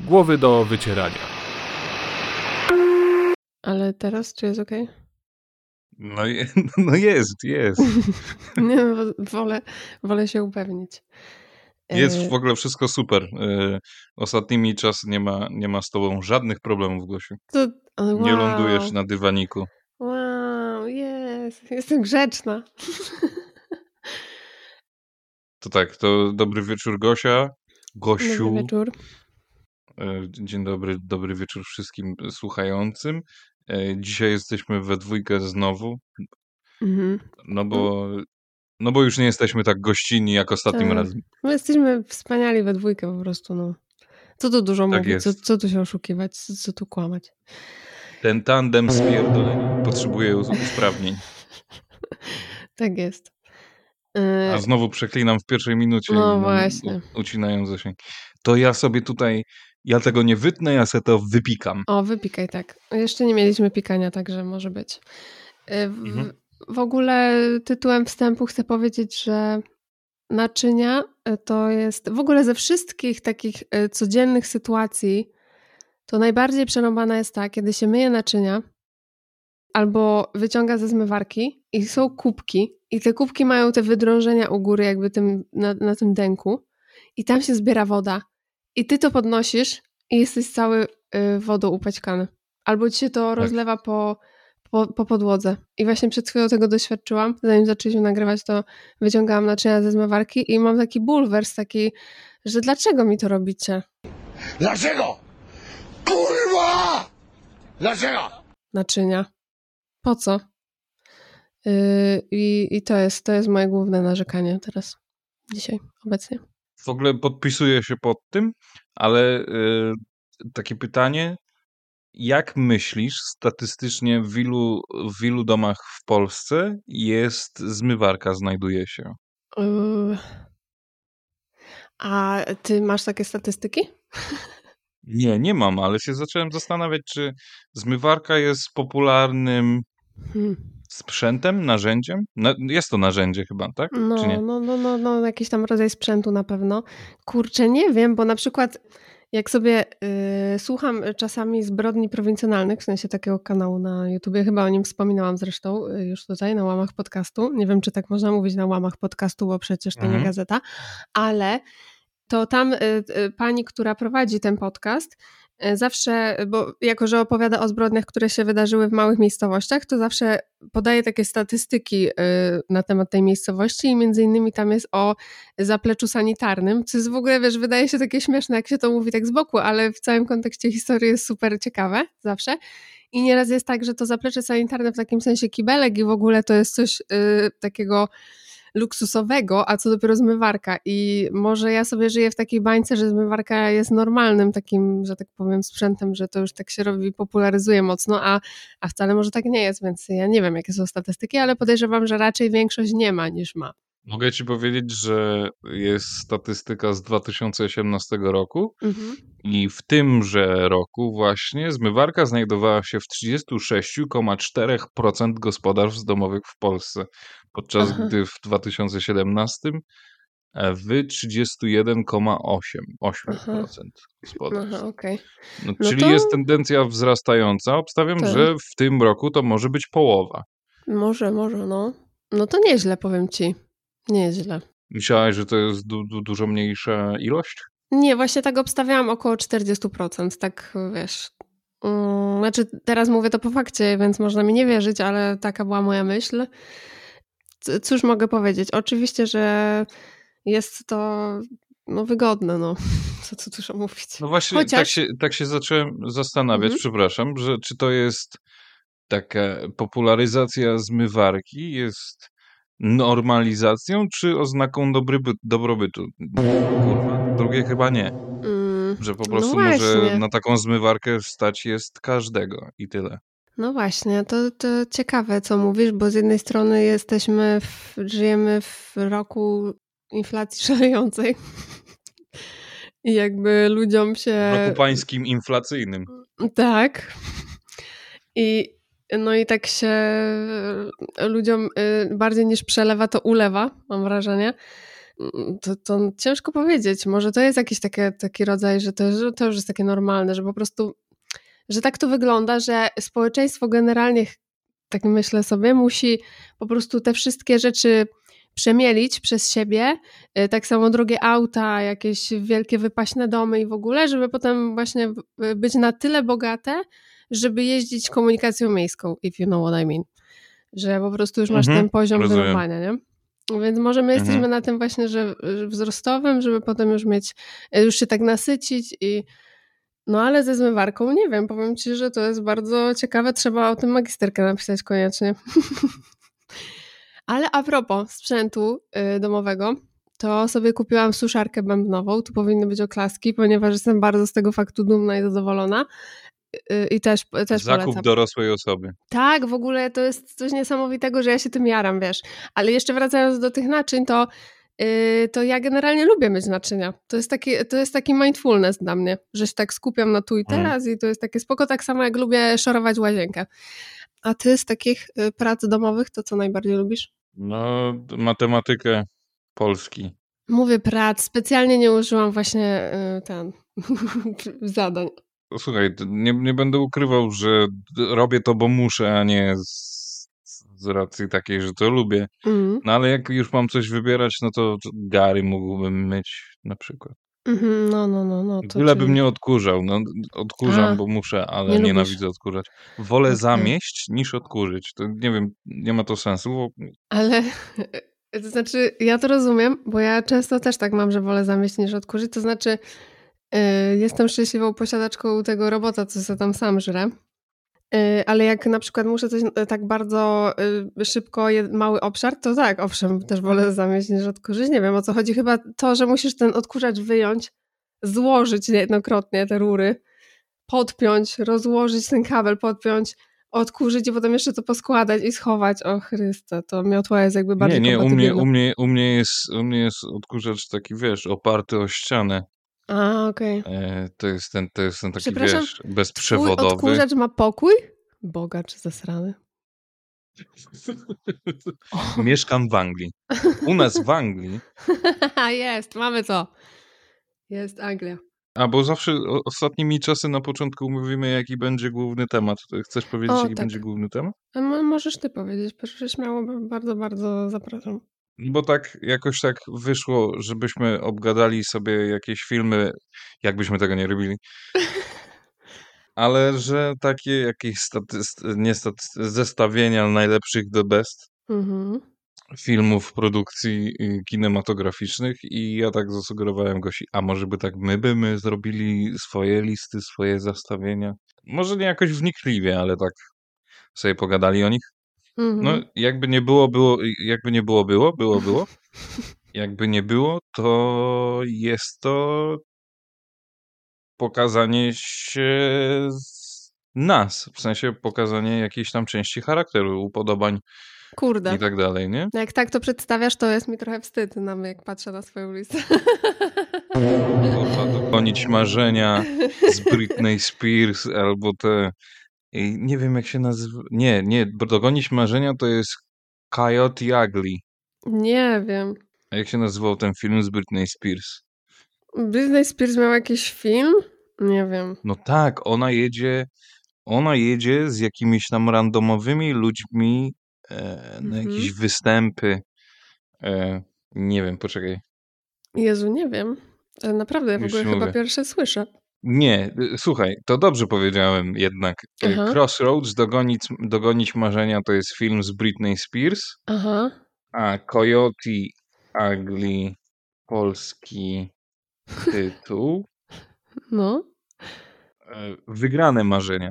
Głowy do wycierania. Ale teraz czy jest ok? No, je, no jest, jest. Nie, no, wolę, wolę się upewnić. Jest E, w ogóle wszystko super. E, Ostatnimi czas nie ma, nie ma z tobą żadnych problemów, Gosiu. to, wow. Nie lądujesz na dywaniku. Wow, jest. Jestem grzeczna. To tak, to dobry wieczór Gosia. Gosiu. Dobry wieczór. E, Dzień dobry, dobry wieczór wszystkim słuchającym. E, Dzisiaj jesteśmy we dwójkę znowu, Mhm. no bo, no bo już nie jesteśmy tak gościnni jak ostatnim Tak. razem. My jesteśmy wspaniali we dwójkę po prostu, no. Co tu dużo Tak mówić, co, co tu się oszukiwać, co, co tu kłamać. Ten tandem spierdoleń potrzebuje us- usprawnień. Tak jest. A znowu przeklinam w pierwszej minucie. No właśnie. Ucinają zasięg. To ja sobie tutaj, ja tego nie wytnę, ja sobie to wypikam. O, wypikaj tak. Jeszcze nie mieliśmy pikania, także może być. E, W, Mhm. w ogóle tytułem wstępu chcę powiedzieć, że naczynia e, to jest w ogóle ze wszystkich takich codziennych sytuacji, to najbardziej przerąbana jest ta, kiedy się myje naczynia albo wyciąga ze zmywarki i są kubki i te kubki mają te wydrążenia u góry jakby tym, na, na tym dęku i tam się zbiera woda i ty to podnosisz i jesteś cały y, wodą upaćkany. Albo ci się to rozlewa po, po, po podłodze. I właśnie przed chwilą tego doświadczyłam. Zanim zaczęliśmy nagrywać, to wyciągałam naczynia ze zmywarki i mam taki bulwers, taki, że dlaczego mi to robicie? Dlaczego? Kurwa! Dlaczego? Naczynia. Po co? Yy, i, I to jest, to jest moje główne narzekanie teraz, dzisiaj, obecnie. W ogóle podpisuję się pod tym, ale y, takie pytanie. Jak myślisz, statystycznie w ilu, w ilu domach w Polsce jest zmywarka, znajduje się? Yy. A ty masz takie statystyki? Nie, nie mam, ale się zacząłem zastanawiać, czy zmywarka jest popularnym Hmm. sprzętem, narzędziem? Na, jest to narzędzie chyba, tak? No, nie? no, no, no, no, jakiś tam rodzaj sprzętu na pewno. Kurczę, nie wiem, bo na przykład jak sobie y, słucham czasami zbrodni prowincjonalnych, w sensie takiego kanału na YouTubie, chyba o nim wspominałam zresztą y, już tutaj na łamach podcastu. Nie wiem, czy tak można mówić na łamach podcastu, bo przecież to nie Mhm. gazeta, ale to tam y, y, pani, która prowadzi ten podcast, zawsze, bo jako że opowiada o zbrodniach, które się wydarzyły w małych miejscowościach, to zawsze podaje takie statystyki y, na temat tej miejscowości i między innymi tam jest o zapleczu sanitarnym, co jest w ogóle, wiesz, wydaje się takie śmieszne, jak się to mówi tak z boku, ale w całym kontekście historii jest super ciekawe zawsze. I nieraz jest tak, że to zaplecze sanitarne w takim sensie kibelek i w ogóle to jest coś y, takiego luksusowego, a co dopiero zmywarka. I może ja sobie żyję w takiej bańce, że zmywarka jest normalnym takim, że tak powiem, sprzętem, że to już tak się robi, popularyzuje mocno, a, a wcale może tak nie jest, więc ja nie wiem, jakie są statystyki, ale podejrzewam, że raczej większość nie ma niż ma. Mogę ci powiedzieć, że jest statystyka z 2018 roku Mhm. i w tymże roku właśnie zmywarka znajdowała się w 36,4% gospodarstw domowych w Polsce, podczas Aha. gdy w 2017 e, w 31,8% gospodarstw. Aha, okej. No, No czyli to- jest tendencja wzrastająca. Obstawiam, Tak. że w tym roku to może być połowa. Może, może, no. No to nieźle, powiem ci. Nieźle. Myślałeś, że to jest du- du- dużo mniejsza ilość? Nie, właśnie tak obstawiałam około 40%, tak wiesz. Mm, Znaczy, teraz mówię to po fakcie, więc można mi nie wierzyć, ale taka była moja myśl. Cóż mogę powiedzieć? Oczywiście, że jest to no, wygodne, no. Co tu dużo mówić. No właśnie, tak, Chociaż- się, tak się zacząłem zastanawiać, Mhm. przepraszam, że czy to jest taka popularyzacja zmywarki, jest normalizacją, czy oznaką dobryby, dobrobytu? Kurwa, drugie chyba nie. Mm, Że po no prostu może właśnie. na taką zmywarkę stać jest każdego i tyle. No właśnie, to, to ciekawe, co mówisz, bo z jednej strony jesteśmy, w, żyjemy w roku inflacji szalejącej i jakby ludziom się... W roku pańskim inflacyjnym. Tak. I no i tak się ludziom y, bardziej niż przelewa, to ulewa, mam wrażenie. mm, to, to ciężko powiedzieć. Może to jest jakiś takie, taki rodzaj, że to, że to już jest takie normalne, że po prostu, że tak to wygląda, że społeczeństwo generalnie, tak myślę sobie, musi po prostu te wszystkie rzeczy przemielić przez siebie, y, tak samo drogie auta, jakieś wielkie wypaśne domy i w ogóle, żeby potem właśnie być na tyle bogate, żeby jeździć komunikacją miejską, if you know what I mean. Że po prostu już masz Mhm, ten poziom rozumiem. wyrobania, nie? Więc może my Mhm. jesteśmy na tym właśnie, że wzrostowym, żeby potem już mieć, już się tak nasycić i no ale ze zmywarką nie wiem, powiem Ci, że to jest bardzo ciekawe, trzeba o tym magisterkę napisać koniecznie. ale a propos sprzętu y, domowego, to sobie kupiłam suszarkę bębnową, tu powinny być oklaski, ponieważ jestem bardzo z tego faktu dumna i zadowolona. Y, I też, też Zakup polecam. dorosłej osoby. Tak, w ogóle to jest coś niesamowitego, że ja się tym jaram, wiesz. Ale jeszcze wracając do tych naczyń, to, yy, to ja generalnie lubię mieć naczynia. To jest, taki, to jest taki mindfulness dla mnie, że się tak skupiam na tu i Mm. teraz i to jest takie spoko, tak samo jak lubię szorować łazienkę. A ty z takich y, prac domowych to co najbardziej lubisz? No, matematykę Polski. Mówię prac, specjalnie nie użyłam właśnie y, ten zadań. Słuchaj, nie, nie będę ukrywał, że robię to, bo muszę, a nie z, z racji takiej, że to lubię. Mm. No ale jak już mam coś wybierać, no to Gary mógłbym myć na przykład. Mhm, no, no, no, no. To czyli- nie odkurzał. No, odkurzam, A, bo muszę, ale nie lubisz. nienawidzę odkurzać. Wolę Okej. zamieść niż odkurzyć. To nie wiem, nie ma to sensu. Bo... Ale to znaczy, ja to rozumiem, bo ja często też tak mam, że wolę zamieść niż odkurzyć. To znaczy, jestem szczęśliwą posiadaczką tego robota, co sobie tam sam żre. Yy, ale jak na przykład muszę coś yy, tak bardzo szybko, mały obszar, to tak, owszem, też wolę zamieść niż odkurzyć. Nie wiem o co chodzi. Chyba to, że musisz ten odkurzacz wyjąć, złożyć niejednokrotnie te rury, podpiąć, rozłożyć ten kabel, podpiąć, odkurzyć i potem jeszcze to poskładać i schować. O Chryste, to miotła jest jakby Nie, bardziej nie, u mnie, u, mnie, u, mnie jest, u mnie jest odkurzacz taki, wiesz, oparty o ścianę. A, okej. E, to, jest ten, to jest ten taki, wiesz, Twój bezprzewodowy. odkurzacz ma pokój? Bogacz zasrany. Mieszkam w Anglii. U nas w Anglii, jest, mamy to. Jest Anglia. a bo zawsze ostatnimi czasy na początku mówimy, jaki będzie główny temat. Chcesz powiedzieć, O, jaki tak. będzie główny temat? A mo- możesz ty powiedzieć, proszę śmiało, bardzo, bardzo zapraszam. Bo tak jakoś tak wyszło, żebyśmy obgadali sobie jakieś filmy, jakbyśmy tego nie robili. Ale że takie jakieś statyst- nie zestawienia najlepszych the best Mhm. filmów produkcji kinematograficznych i ja tak zasugerowałem Gosi, a może by tak my by my zrobili swoje listy, swoje zestawienia. Może nie jakoś wnikliwie, ale tak sobie pogadali o nich. Mhm. No, jakby nie było, było, jakby nie było, było, było, było. Jakby nie było, to jest to pokazanie się z nas, w sensie pokazanie jakiejś tam części charakteru, upodobań Kurde. i tak dalej, nie? No Jak tak to przedstawiasz, to jest mi trochę wstyd nam, jak patrzę na swoją listę. Kurwa, dogonić marzenia z Britney Spears albo te... Nie wiem jak się nazywa... Nie, nie, bo dogonić marzenia to jest Coyote Ugly. Nie wiem. A jak się nazywał ten film z Britney Spears? Britney Spears miał jakiś film? Nie wiem. No tak, ona jedzie, ona jedzie z jakimiś tam randomowymi ludźmi e, na Mhm. jakieś występy. E, nie wiem, poczekaj. Jezu, nie wiem. Naprawdę, ja w ogóle chyba mówię. pierwsze słyszę. Nie, y, słuchaj, to dobrze powiedziałem jednak. Y, Aha. Crossroads, dogonić, dogonić marzenia to jest film z Britney Spears, Aha. a Coyote Ugly polski tytuł No. e, Wygrane marzenia.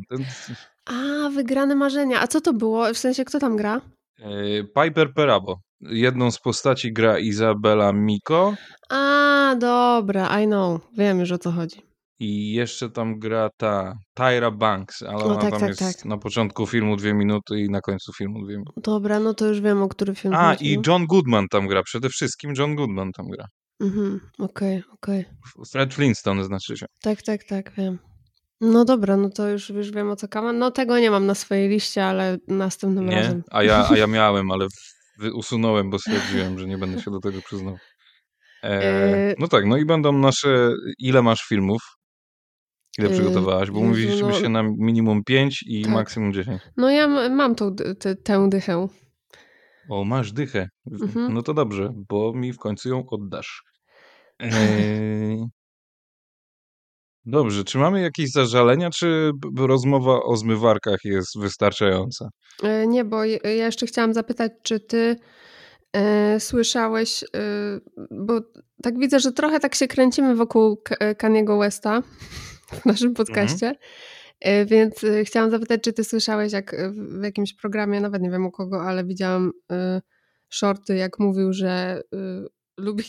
A, wygrane marzenia. A co to było? W sensie, kto tam gra? e, Piper Perabo. Jedną z postaci gra Izabela Miko A, dobra, I know. Wiem już o co chodzi. I jeszcze tam gra ta Tyra Banks, ale O, ona tak, tam tak, jest tak. na początku filmu dwie minuty i na końcu filmu dwie minuty. Dobra, no to już wiem, o który film A, chodzi. i no. John Goodman tam gra, przede wszystkim John Goodman tam gra. Mhm, okej, okej. Fred Flintstone znaczy się. Tak, tak, tak, wiem. No dobra, no to już, już wiem o co kaman. No tego nie mam na swojej liście, ale następnym Nie? razem. A ja, a ja miałem, ale usunąłem, bo stwierdziłem, że nie będę się do tego przyznał. E, no tak, no i będą nasze. Ile masz filmów? Ile Yy, przygotowałaś? Bo Jezu, mówiliśmy no- się na minimum 5 i Tak. maksimum 10. No ja mam tą, dy- tę- dychę. O, masz dychę. Mhm. No to dobrze, bo mi w końcu ją oddasz. Eee... Dobrze, czy mamy jakieś zażalenia, czy rozmowa o zmywarkach jest wystarczająca? E, Nie, bo ja jeszcze chciałam zapytać, czy ty e, słyszałeś, e, bo tak widzę, że trochę tak się kręcimy wokół Kaniego Westa w naszym podcaście, e, więc e, chciałam zapytać, czy ty słyszałeś, jak e, w jakimś programie, nawet nie wiem u kogo, ale widziałam shorty, jak mówił, że lubi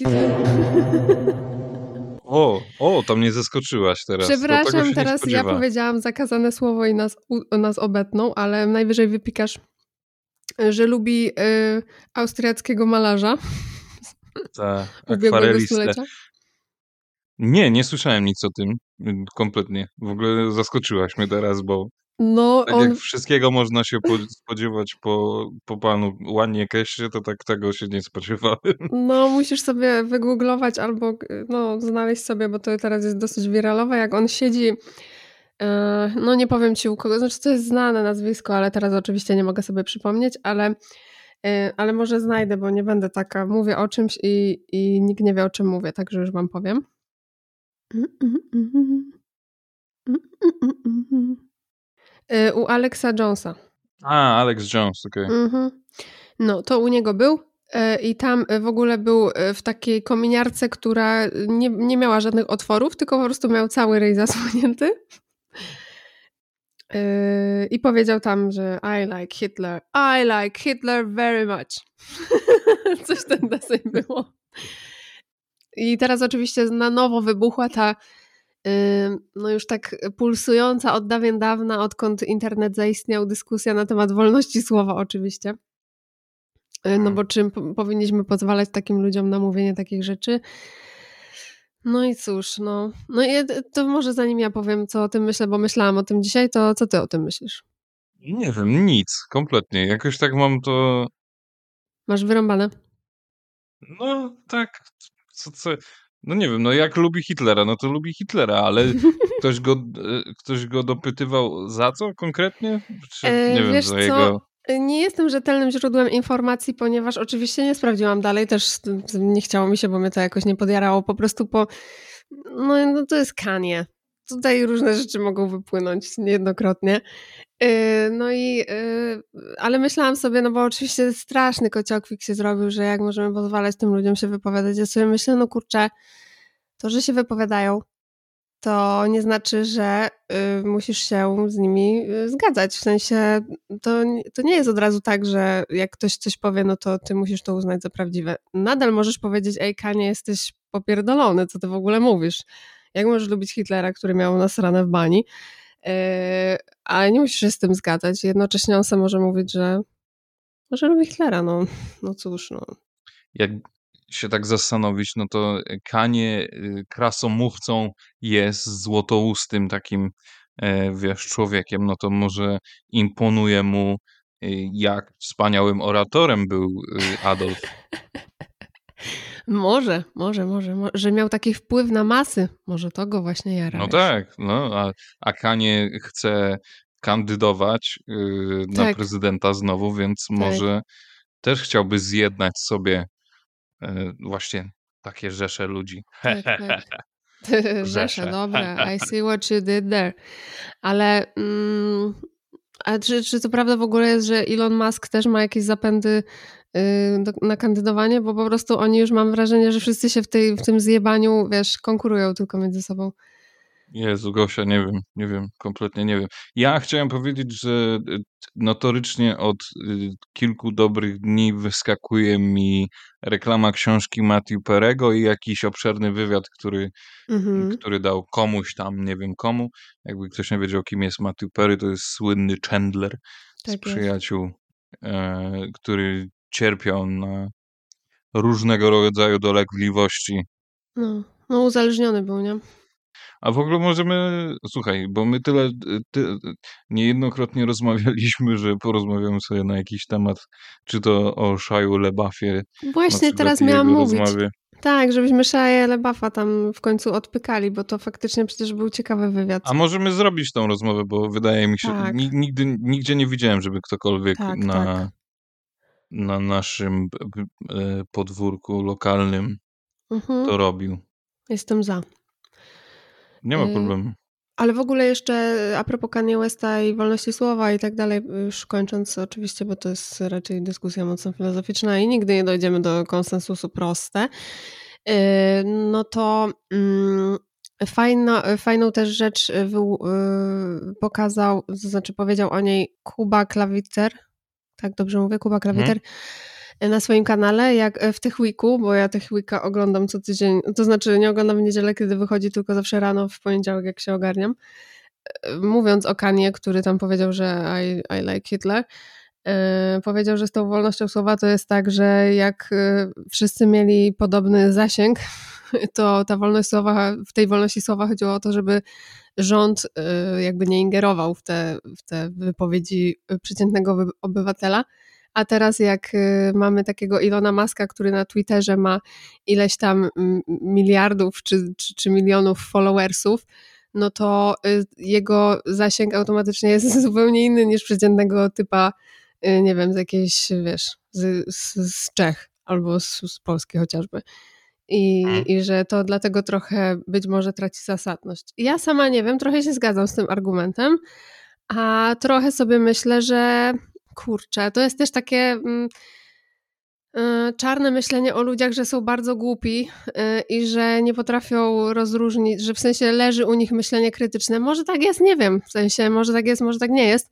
O, o, to mnie zaskoczyłaś teraz. Przepraszam, teraz ja powiedziałam zakazane słowo i nas, u, nas obetną, ale najwyżej wypikasz, że lubi y, austriackiego malarza Ta ubiegłego akwarelistę. Nie, nie słyszałem nic o tym. y, Kompletnie. W ogóle zaskoczyłaś mnie teraz, bo No, tak on, jak wszystkiego można się po- spodziewać po, po panu Łanie Keście, to tak tego się nie spodziewałem. no, musisz sobie wygooglować albo no, znaleźć sobie, bo to teraz jest dosyć wiralowe, jak on siedzi, y, no nie powiem ci u kogo, znaczy to jest znane nazwisko, ale teraz oczywiście nie mogę sobie przypomnieć, ale, y, ale może znajdę, bo nie będę taka, mówię o czymś i, i nikt nie wie o czym mówię, także już wam powiem. Y, U Alexa Jonesa. A, Alex Jones, okej. Mhm. No, to u niego był e, i tam e, w ogóle był e, w takiej kominiarce, która nie, nie miała żadnych otworów, tylko po prostu miał cały ryj zasłonięty. E, I powiedział tam, że I like Hitler. I like Hitler very much. Coś ten deseń było. I teraz oczywiście na nowo wybuchła ta no już tak pulsująca od dawien dawna, odkąd internet zaistniał, dyskusja na temat wolności słowa oczywiście. Y, No Mhm. bo czym po- powinniśmy pozwalać takim ludziom na mówienie takich rzeczy? No i cóż, no. No i to może zanim ja powiem, co o tym myślę, bo myślałam o tym dzisiaj, to co ty o tym myślisz? Nie wiem, nic, kompletnie. Jakoś tak mam to. Masz wyrąbane? No, tak. Co, co, no nie wiem, no jak lubi Hitlera, no to lubi Hitlera, ale ktoś go, e, ktoś go dopytywał za co konkretnie? Czy, E, nie wiem, wiesz za co? jego. Nie jestem rzetelnym źródłem informacji, ponieważ oczywiście nie sprawdziłam dalej, też nie chciało mi się, bo mnie to jakoś nie podjarało. Po prostu po. No, no to jest Kanie. Tutaj różne rzeczy mogą wypłynąć niejednokrotnie. Yy, No i, yy, ale myślałam sobie, no bo oczywiście straszny kociokwik się zrobił, że jak możemy pozwalać tym ludziom się wypowiadać. Ja sobie myślę, no kurczę, to, że się wypowiadają, to nie znaczy, że y, musisz się z nimi zgadzać. W sensie to, to nie jest od razu tak, że jak ktoś coś powie, no to ty musisz to uznać za prawdziwe. Nadal możesz powiedzieć, ej Kanie, jesteś popierdolony, co ty w ogóle mówisz? Jak możesz lubić Hitlera, który miał nas ranę w bani? Ale nie musisz się z tym zgadzać. Jednocześnie on sam może mówić, że, że lubi Hitlera. No, no cóż, no. Jak się tak zastanowić, no to Kanie y, krasomówcą jest złotoustym takim, e, wiesz, człowiekiem, no to może imponuje mu, y, jak wspaniałym oratorem był y, Adolf. Może, może, może, mo- że miał taki wpływ na masy. Może to go właśnie jara. No tak, no, a, a Kanie chce kandydować y, na Tak. prezydenta znowu, więc może też chciałby zjednać sobie y, właśnie takie rzesze ludzi. Tak, tak. Rzesze. Rzesze, dobra. I see what you did there. Ale mm, a czy, czy to prawda w ogóle jest, że Elon Musk też ma jakieś zapędy do, na kandydowanie? Bo po prostu oni już mam wrażenie, że wszyscy się w, tej, w tym zjebaniu, wiesz, konkurują tylko między sobą. Jezu, Gosia, nie wiem, nie wiem, kompletnie nie wiem. Ja chciałem powiedzieć, że y, notorycznie od y, kilku dobrych dni wyskakuje mi reklama książki Matthew Perego i jakiś obszerny wywiad, który, Mhm. który dał komuś tam, nie wiem komu. Jakby ktoś nie wiedział, kim jest Matthew Perry, to jest słynny Chandler z Tak jest. przyjaciół, e, który cierpiał na różnego rodzaju dolegliwości No, no uzależniony był, nie? A w ogóle możemy, słuchaj, bo my tyle, ty, niejednokrotnie rozmawialiśmy, że porozmawiamy sobie na jakiś temat, czy to o Shaju Lebafie, Właśnie teraz miałam mówić. rozmowie. Tak, żebyśmy Shia LaBeoufa tam w końcu odpykali, bo to faktycznie przecież był ciekawy wywiad. A możemy zrobić tą rozmowę, bo wydaje mi się, Tak. ni- nigdy, nigdzie nie widziałem, żeby ktokolwiek Tak, na, tak. Na naszym e, podwórku lokalnym Mhm. to robił. Jestem za. Nie ma Y, problemu. Ale w ogóle jeszcze a propos Kanye Westa i wolności słowa i tak dalej, już kończąc oczywiście, bo to jest raczej dyskusja mocno filozoficzna i nigdy nie dojdziemy do konsensusu proste, yy, no to mm, fajna, fajną też rzecz pokazał, to znaczy powiedział o niej Kuba Klawiter, tak dobrze mówię, Kuba Klawiter, na swoim kanale, jak w tych weeku, bo ja tych weeka oglądam co tydzień, to znaczy nie oglądam w niedzielę, kiedy wychodzi, tylko zawsze rano w poniedziałek, jak się ogarniam. E, Mówiąc o Kanie, który tam powiedział, że I, I like Hitler, e, powiedział, że z tą wolnością słowa to jest tak, że jak e, wszyscy mieli podobny zasięg, to ta wolność słowa, w tej wolności słowa chodziło o to, żeby rząd e, jakby nie ingerował w te, w te wypowiedzi przeciętnego obywatela. A teraz jak y, mamy takiego Ilona Maska, który na Twitterze ma ileś tam miliardów czy, czy, czy milionów followersów, no to y, jego zasięg automatycznie jest zupełnie inny niż przeciętnego typa, y, nie wiem, z jakiejś, wiesz, z, z, z Czech albo z, z Polski chociażby. I, Mhm. I że to dlatego trochę być może traci zasadność. Ja sama nie wiem, trochę się zgadzam z tym argumentem, a trochę sobie myślę, że kurczę, to jest też takie mm, y, czarne myślenie o ludziach, że są bardzo głupi y, i że nie potrafią rozróżnić, że w sensie leży u nich myślenie krytyczne. Może tak jest, nie wiem, w sensie może tak jest, może tak nie jest.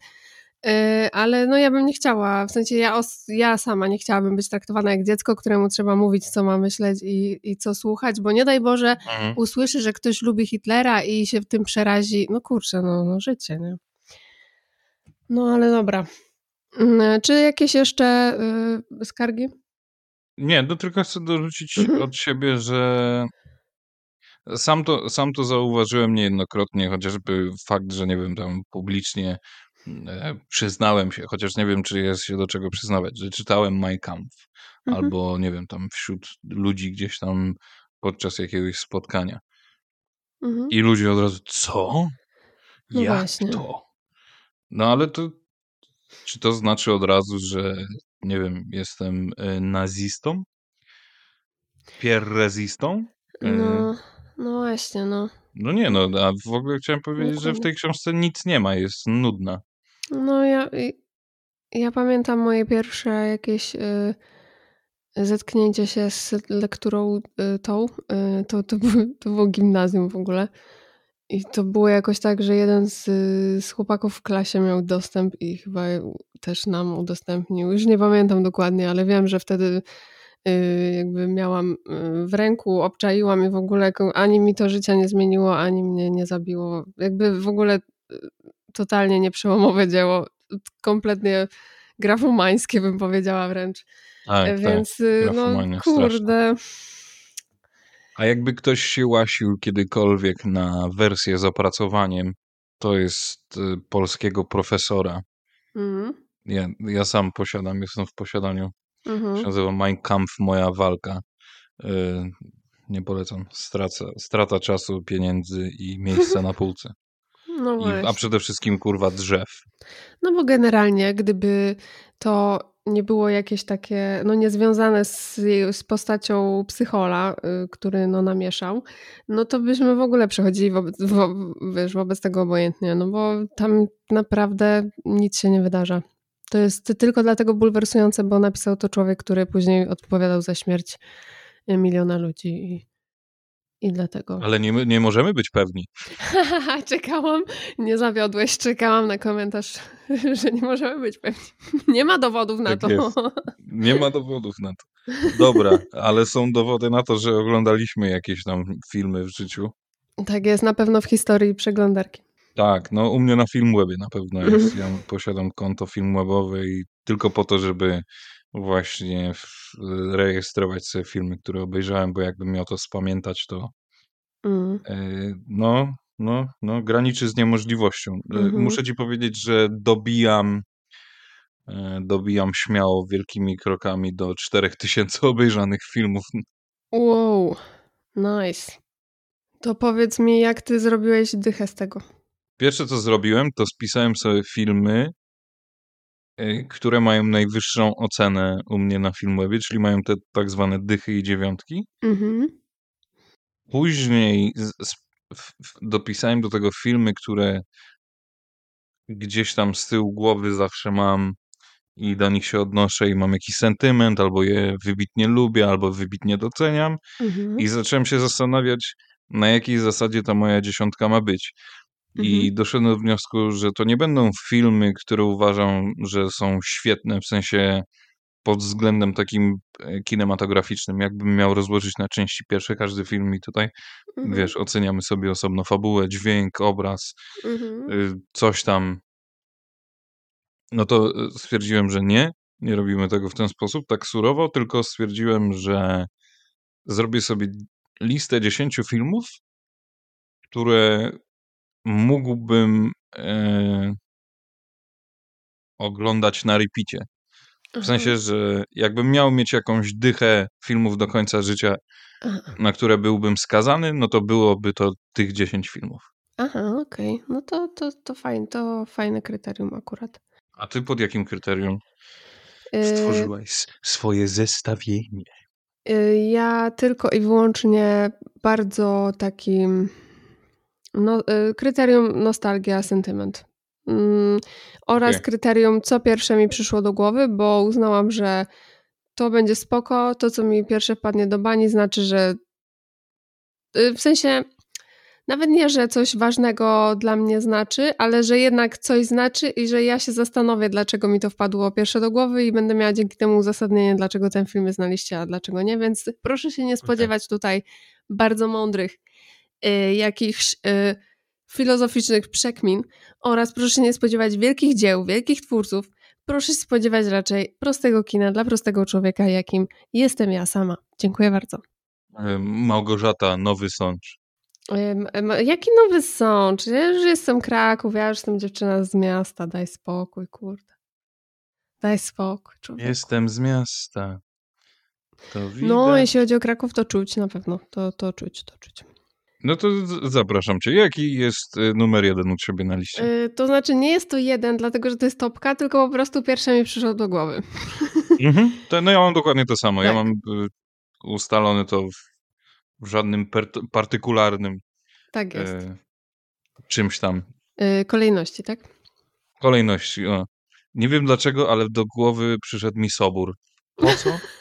Y, Ale no ja bym nie chciała, w sensie ja, os- ja sama nie chciałabym być traktowana jak dziecko, któremu trzeba mówić, co ma myśleć i, i co słuchać, bo nie daj Boże, Mhm. usłyszy, że ktoś lubi Hitlera i się w tym przerazi. No kurczę, no, no życie, nie? No ale dobra. Mm, Czy jakieś jeszcze y, skargi? Nie, no tylko chcę dorzucić Mhm. od siebie, że sam to, sam to zauważyłem niejednokrotnie, chociażby fakt, że nie wiem, tam publicznie przyznałem się, chociaż nie wiem, czy jest się do czego przyznawać, że czytałem Mein Kampf, Mhm. albo nie wiem, tam wśród ludzi gdzieś tam podczas jakiegoś spotkania. Mhm. I ludzie od razu, co? No Jak właśnie. to? No ale to, czy to znaczy od razu, że nie wiem, jestem e, nazistą? Pierrezistą? E, No, no właśnie, no. No nie no, a w ogóle chciałem powiedzieć, że w tej książce nic nie ma, jest nudna. No ja, i- ja pamiętam moje pierwsze jakieś y, zetknięcie się z lekturą y, tą. Y, to, to, to było gimnazjum w ogóle. I to było jakoś tak, że jeden z, z chłopaków w klasie miał dostęp i chyba też nam udostępnił. Już nie pamiętam dokładnie, ale wiem, że wtedy y, jakby miałam y, w ręku, obczaiłam i w ogóle ani mi to życia nie zmieniło, ani mnie nie zabiło. Jakby w ogóle y, totalnie nieprzełomowe dzieło. Kompletnie grafomańskie bym powiedziała wręcz. Tak, tak. Więc y, no kurde. A jakby ktoś się łasił kiedykolwiek na wersję z opracowaniem, to jest y, polskiego profesora. Mhm. Ja, ja sam posiadam, jestem w posiadaniu. Się Mhm. nazywa Mein Kampf, moja walka. Y, nie polecam. Straca, strata czasu, pieniędzy i miejsca na półce. No I, a przede wszystkim kurwa drzew. No bo generalnie, gdyby to nie było jakieś takie, no niezwiązane z, z postacią psychola, y, który no namieszał, no to byśmy w ogóle przechodzili wobec, wo, wiesz, wobec tego obojętnie, no bo tam naprawdę nic się nie wydarza. To jest tylko dlatego bulwersujące, bo napisał to człowiek, który później odpowiadał za śmierć miliona ludzi i dlatego. Ale nie, nie możemy być pewni. czekałam, nie zawiodłeś, czekałam na komentarz, że nie możemy być pewni. Nie ma dowodów na Tak to. jest. Nie ma dowodów na to. Dobra, ale są dowody na to, że oglądaliśmy jakieś tam filmy w życiu. Tak jest, na pewno w historii przeglądarki. Tak, no u mnie na Filmwebie na pewno jest. Ja posiadam konto Filmwebowe i tylko po to, żeby właśnie w- rejestrować sobie filmy, które obejrzałem, bo jakbym miał to spamiętać, to Mm. e, no, no, no graniczy z niemożliwością. E, Mhm. Muszę ci powiedzieć, że dobijam e, dobijam śmiało wielkimi krokami do 4000 obejrzanych filmów Wow, nice. To powiedz mi, jak ty zrobiłeś dychę z tego? Pierwsze, co zrobiłem, to spisałem sobie filmy, y, które mają najwyższą ocenę u mnie na Filmwebie, czyli mają te tak zwane dychy i dziewiątki. Mhm. Później z, z, w, w, dopisałem do tego filmy, które gdzieś tam z tyłu głowy zawsze mam i do nich się odnoszę i mam jakiś sentyment, albo je wybitnie lubię, albo wybitnie doceniam. Mhm. I zacząłem się zastanawiać, na jakiej zasadzie ta moja dziesiątka ma być. I Mhm. doszedłem do wniosku, że to nie będą filmy, które uważam, że są świetne, w sensie pod względem takim e, kinematograficznym. Jakbym miał rozłożyć na części pierwsze każdy film i tutaj, Mhm. wiesz, oceniamy sobie osobno fabułę, dźwięk, obraz, Mhm. y, coś tam. No to y, stwierdziłem, że nie, nie robimy tego w ten sposób, tak surowo, tylko stwierdziłem, że zrobię sobie listę 10 filmów, które mógłbym e, oglądać na repicie. W Aha. sensie, że jakbym miał mieć jakąś dychę filmów do końca życia, Aha, na które byłbym skazany, no to byłoby to tych 10 filmów. Aha okej. No to, to, to, fajne, to fajne kryterium akurat. A ty pod jakim kryterium Yy, stworzyłaś swoje zestawienie? yy, ja tylko i wyłącznie bardzo takim no, yy, kryterium nostalgia, sentyment. Mm, oraz Okej. kryterium, co pierwsze mi przyszło do głowy, bo uznałam, że to będzie spoko, to co mi pierwsze wpadnie do bani znaczy, że yy, w sensie nawet nie, że coś ważnego dla mnie znaczy, ale że jednak coś znaczy i że ja się zastanowię, dlaczego mi to wpadło pierwsze do głowy i będę miała dzięki temu uzasadnienie, dlaczego ten film jest na liście, a dlaczego nie, więc proszę się nie spodziewać tutaj bardzo mądrych y, jakichś y, filozoficznych przekmin oraz proszę się nie spodziewać wielkich dzieł, wielkich twórców. Proszę się spodziewać raczej prostego kina dla prostego człowieka, jakim jestem ja sama. Dziękuję bardzo. E, Małgorzata, Nowy Sącz. Jaki nowy sącz? Ja już jestem Kraków, ja już jestem dziewczyna z miasta. Daj spokój, kurde. Daj spokój, człowieku. Jestem z miasta. No, jeśli chodzi o Kraków, to czuć na pewno. To, to czuć, to czuć. No to zapraszam cię. Jaki jest y, numer jeden u ciebie na liście? Yy, to znaczy, nie jest to jeden, dlatego że to jest topka, tylko po prostu pierwsze mi przyszło do głowy. Mhm. To, no ja mam dokładnie to samo. Ja Tak. mam y, ustalone to w, żadnym partykularnym Tak jest. e, czymś tam Yy, kolejności, tak? kolejności. O. Nie wiem dlaczego, ale do głowy przyszedł mi Sobór. Po co?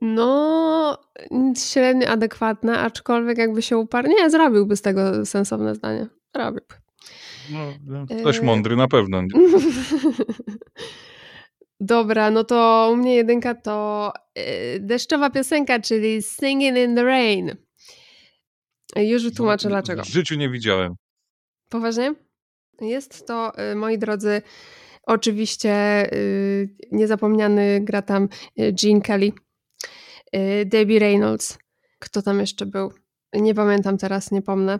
No, średnio adekwatne, aczkolwiek jakby się uparł. Nie, zrobiłby z tego sensowne zdanie. Zrobiłby. No, no, ktoś E, mądry na pewno. Dobra, no to u mnie jedynka to y, deszczowa piosenka, czyli Singing in the Rain. Już wytłumaczę dlaczego. W życiu nie widziałem. Poważnie? Jest to, y, moi drodzy, oczywiście y, niezapomniany gra tam Gene Kelly, Debbie Reynolds. Kto tam jeszcze był? Nie pamiętam teraz, nie pomnę.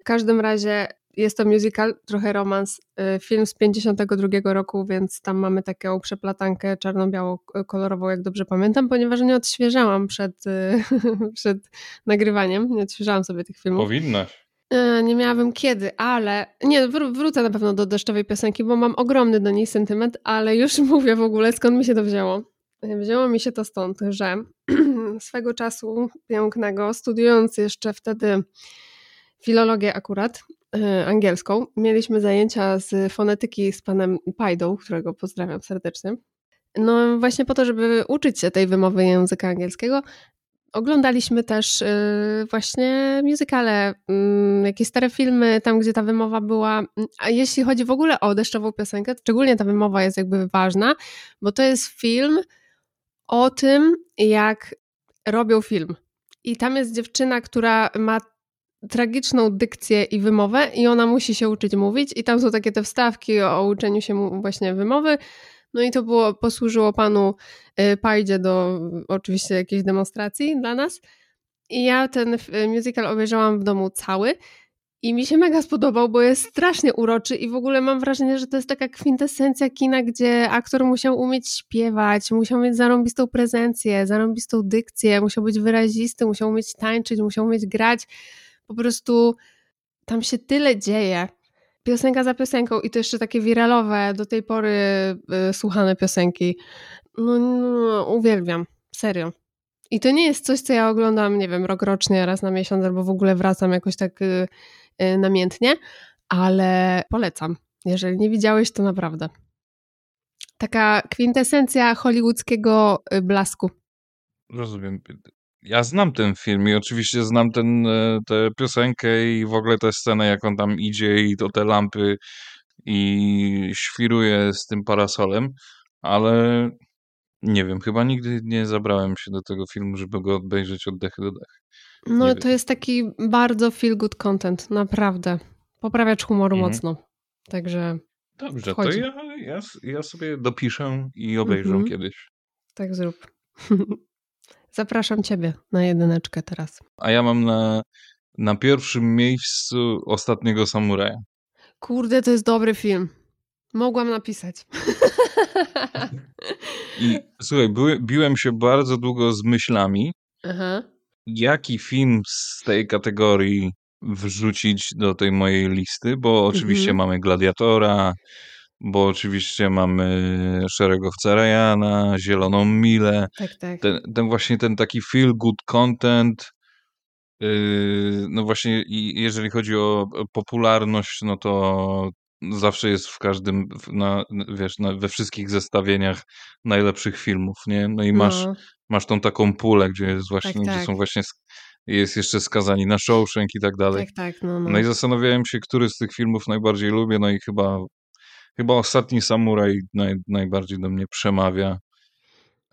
W każdym razie jest to musical, trochę romans. y, Film z 52 roku, więc tam mamy taką przeplatankę czarno-biało-kolorową, jak dobrze pamiętam, ponieważ nie odświeżałam przed, y, przed nagrywaniem. Nie odświeżałam sobie tych filmów. Powinnaś. E, Nie miałabym kiedy, ale nie, wró- wrócę na pewno do deszczowej piosenki, bo mam ogromny do niej sentyment, ale już mówię w ogóle skąd mi się to wzięło. E, Wzięło mi się to stąd, że swego czasu pięknego, studiując jeszcze wtedy filologię akurat, e, angielską, mieliśmy zajęcia z fonetyki z panem Pajdą, którego pozdrawiam serdecznie. No właśnie po to, żeby uczyć się tej wymowy języka angielskiego, Oglądaliśmy też y, właśnie musicale, mm, jakieś stare filmy, tam gdzie ta wymowa była. A jeśli chodzi w ogóle o deszczową piosenkę, szczególnie ta wymowa jest jakby ważna, bo to jest film o tym, jak robią film. I tam jest dziewczyna, która ma tragiczną dykcję i wymowę, i ona musi się uczyć mówić. I tam są takie te wstawki o, uczeniu się właśnie wymowy. No i to było, posłużyło panu y, Pajdzie do oczywiście jakiejś demonstracji dla nas. I ja ten musical obejrzałam w domu cały I mi się mega spodobał, bo jest strasznie uroczy i w ogóle mam wrażenie, że to jest taka kwintesencja kina, gdzie aktor musiał umieć śpiewać, musiał mieć zarąbistą prezencję, zarąbistą dykcję, musiał być wyrazisty, musiał umieć tańczyć, musiał umieć grać. Po prostu tam się tyle dzieje. Piosenka za piosenką i to jeszcze takie wiralowe, do tej pory y, słuchane piosenki. No, no, uwielbiam, serio. I to nie jest coś, co ja oglądam, nie wiem, rok rocznie, raz na miesiąc, albo w ogóle wracam jakoś tak y, namiętnie, ale polecam. Jeżeli nie widziałeś, to naprawdę. Taka kwintesencja hollywoodzkiego y, blasku. Rozumiem. Ja znam ten film i oczywiście znam ten, e, tę piosenkę i w ogóle tę scenę, jak on tam idzie i to te lampy i świruje z tym parasolem, ale nie wiem, chyba nigdy nie zabrałem się do tego filmu, żeby go obejrzeć od dechy do dechy. No Nie to wiem. jest taki bardzo feel good content, naprawdę. Poprawiacz humoru Mhm. mocno. Także Dobrze, to Wchodzi. ja, ja, ja sobie dopiszę i obejrzę Mhm. kiedyś. tak zrób. Zapraszam ciebie na jedyneczkę teraz. A ja mam na, na pierwszym miejscu Ostatniego Samuraja. Kurde, to jest dobry film. Mogłam napisać. I słuchaj, były, biłem się bardzo długo z myślami, Aha. jaki film z tej kategorii wrzucić do tej mojej listy, bo oczywiście Mhm. mamy Gladiatora, bo oczywiście mamy Szeregowca Ryana, Zieloną Milę, Tak, tak. ten, ten właśnie ten taki feel good content, yy, no właśnie jeżeli chodzi o popularność, no to zawsze jest w każdym, na, wiesz, na, we wszystkich zestawieniach najlepszych filmów, nie? No i masz No, masz tą taką pulę, gdzie jest właśnie, Tak, gdzie tak. są właśnie, jest jeszcze skazani na Shawshank i tak dalej. tak, tak, no, no. No i zastanawiałem się, który z tych filmów najbardziej lubię, no i chyba, chyba Ostatni Samuraj naj, najbardziej do mnie przemawia,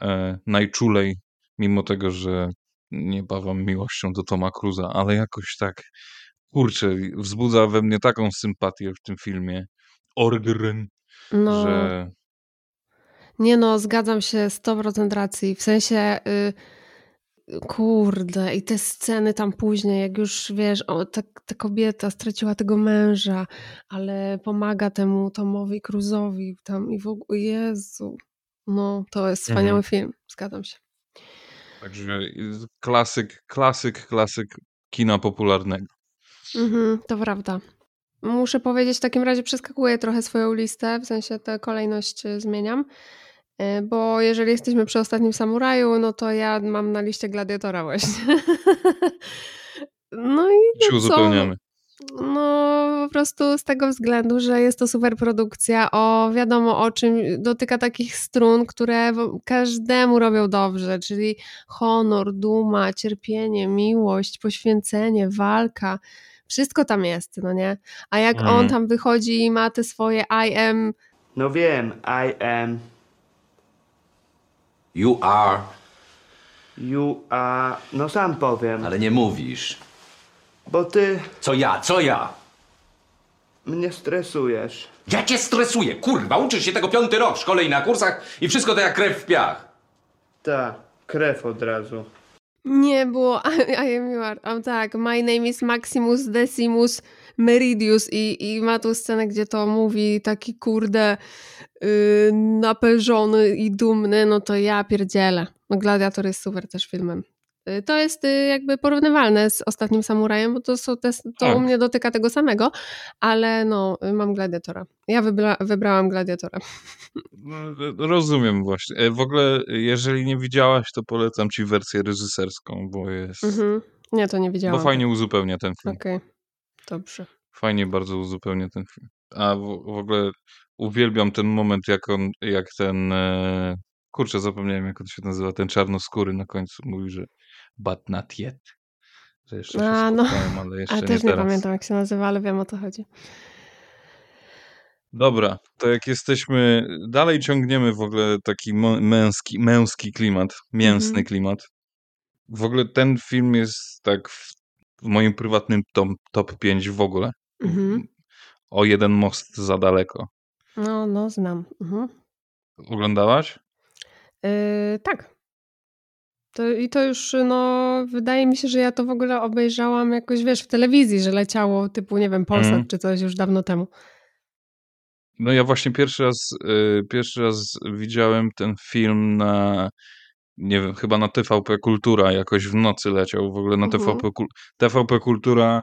e, najczulej, mimo tego, że nie bawam miłością do Toma Cruza, ale jakoś tak, kurczę, wzbudza we mnie taką sympatię w tym filmie, Orgren, no. że Nie no, zgadzam się 100% racji. W sensie, y, kurde, i te sceny tam później, jak już wiesz, o, ta, ta kobieta straciła tego męża, ale pomaga temu Tomowi Cruzowi tam i w ogóle, Jezu. No, to jest wspaniały Mhm. film, zgadzam się. także klasyk, klasyk, klasyk kina popularnego. Mhm, to prawda. Muszę powiedzieć, w takim razie przeskakuję trochę swoją listę, w sensie tę kolejność y, zmieniam, y, bo jeżeli jesteśmy przy ostatnim samuraju, no to ja mam na liście gladiatora właśnie. No i się no uzupełniamy. No po prostu z tego względu, że jest to super produkcja o wiadomo o czym, dotyka takich strun, które każdemu robią dobrze, czyli honor, duma, cierpienie, miłość, poświęcenie, walka. Wszystko tam jest, no nie? A jak Mhm. on tam wychodzi i ma te swoje I am, No wiem, I am, You are, you are, no sam powiem, ale nie mówisz. bo ty Co ja, co ja? mnie stresujesz. Ja cię stresuję, kurwa, uczysz się tego piąty rok w szkole i na kursach i wszystko to jak krew w piach. Ta, krew od razu. Nie było I, I am you are. Tak, my name is Maximus Decimus Meridius i, i ma tu scenę, gdzie to mówi taki kurde yy, i dumny, no to ja pierdzielę. No Gladiator jest super też filmem. Y, To jest y, jakby porównywalne z Ostatnim Samurajem, bo to, są te, to Tak. u mnie dotyka tego samego, ale no, y, mam Gladiatora. Ja wybra, wybrałam Gladiatora. No, Rozumiem właśnie. E, W ogóle, jeżeli nie widziałaś, to polecam ci wersję reżyserską, bo jest. Mhm. Nie, to nie Bo widziałam. fajnie uzupełnia ten film. Okej, dobrze. Fajnie bardzo uzupełnia ten film. A w, w ogóle uwielbiam ten moment, jak on, jak ten. E, kurczę, zapomniałem, jak on się nazywa, ten czarnoskóry na końcu mówi, że but not yet. Że jeszcze A, no. ale jeszcze nie też nie teraz. pamiętam, jak się nazywa, ale wiem o co chodzi. Dobra, to jak jesteśmy, dalej ciągniemy w ogóle taki męski, męski klimat, mięsny Mhm. klimat. W ogóle ten film jest tak w, moim prywatnym top, top 5 w ogóle. Mhm. O jeden most za daleko. No, no, znam. Mhm. Oglądałaś? Yy, tak. To, I to już, no, wydaje mi się, że ja to w ogóle obejrzałam jakoś, wiesz, w telewizji, że leciało typu, nie wiem, Polsat Mhm. czy coś już dawno temu. No ja właśnie pierwszy raz, y, pierwszy raz widziałem ten film na, nie wiem, chyba na TVP Kultura, jakoś w nocy leciał w ogóle na Mhm. TVP, TVP Kultura.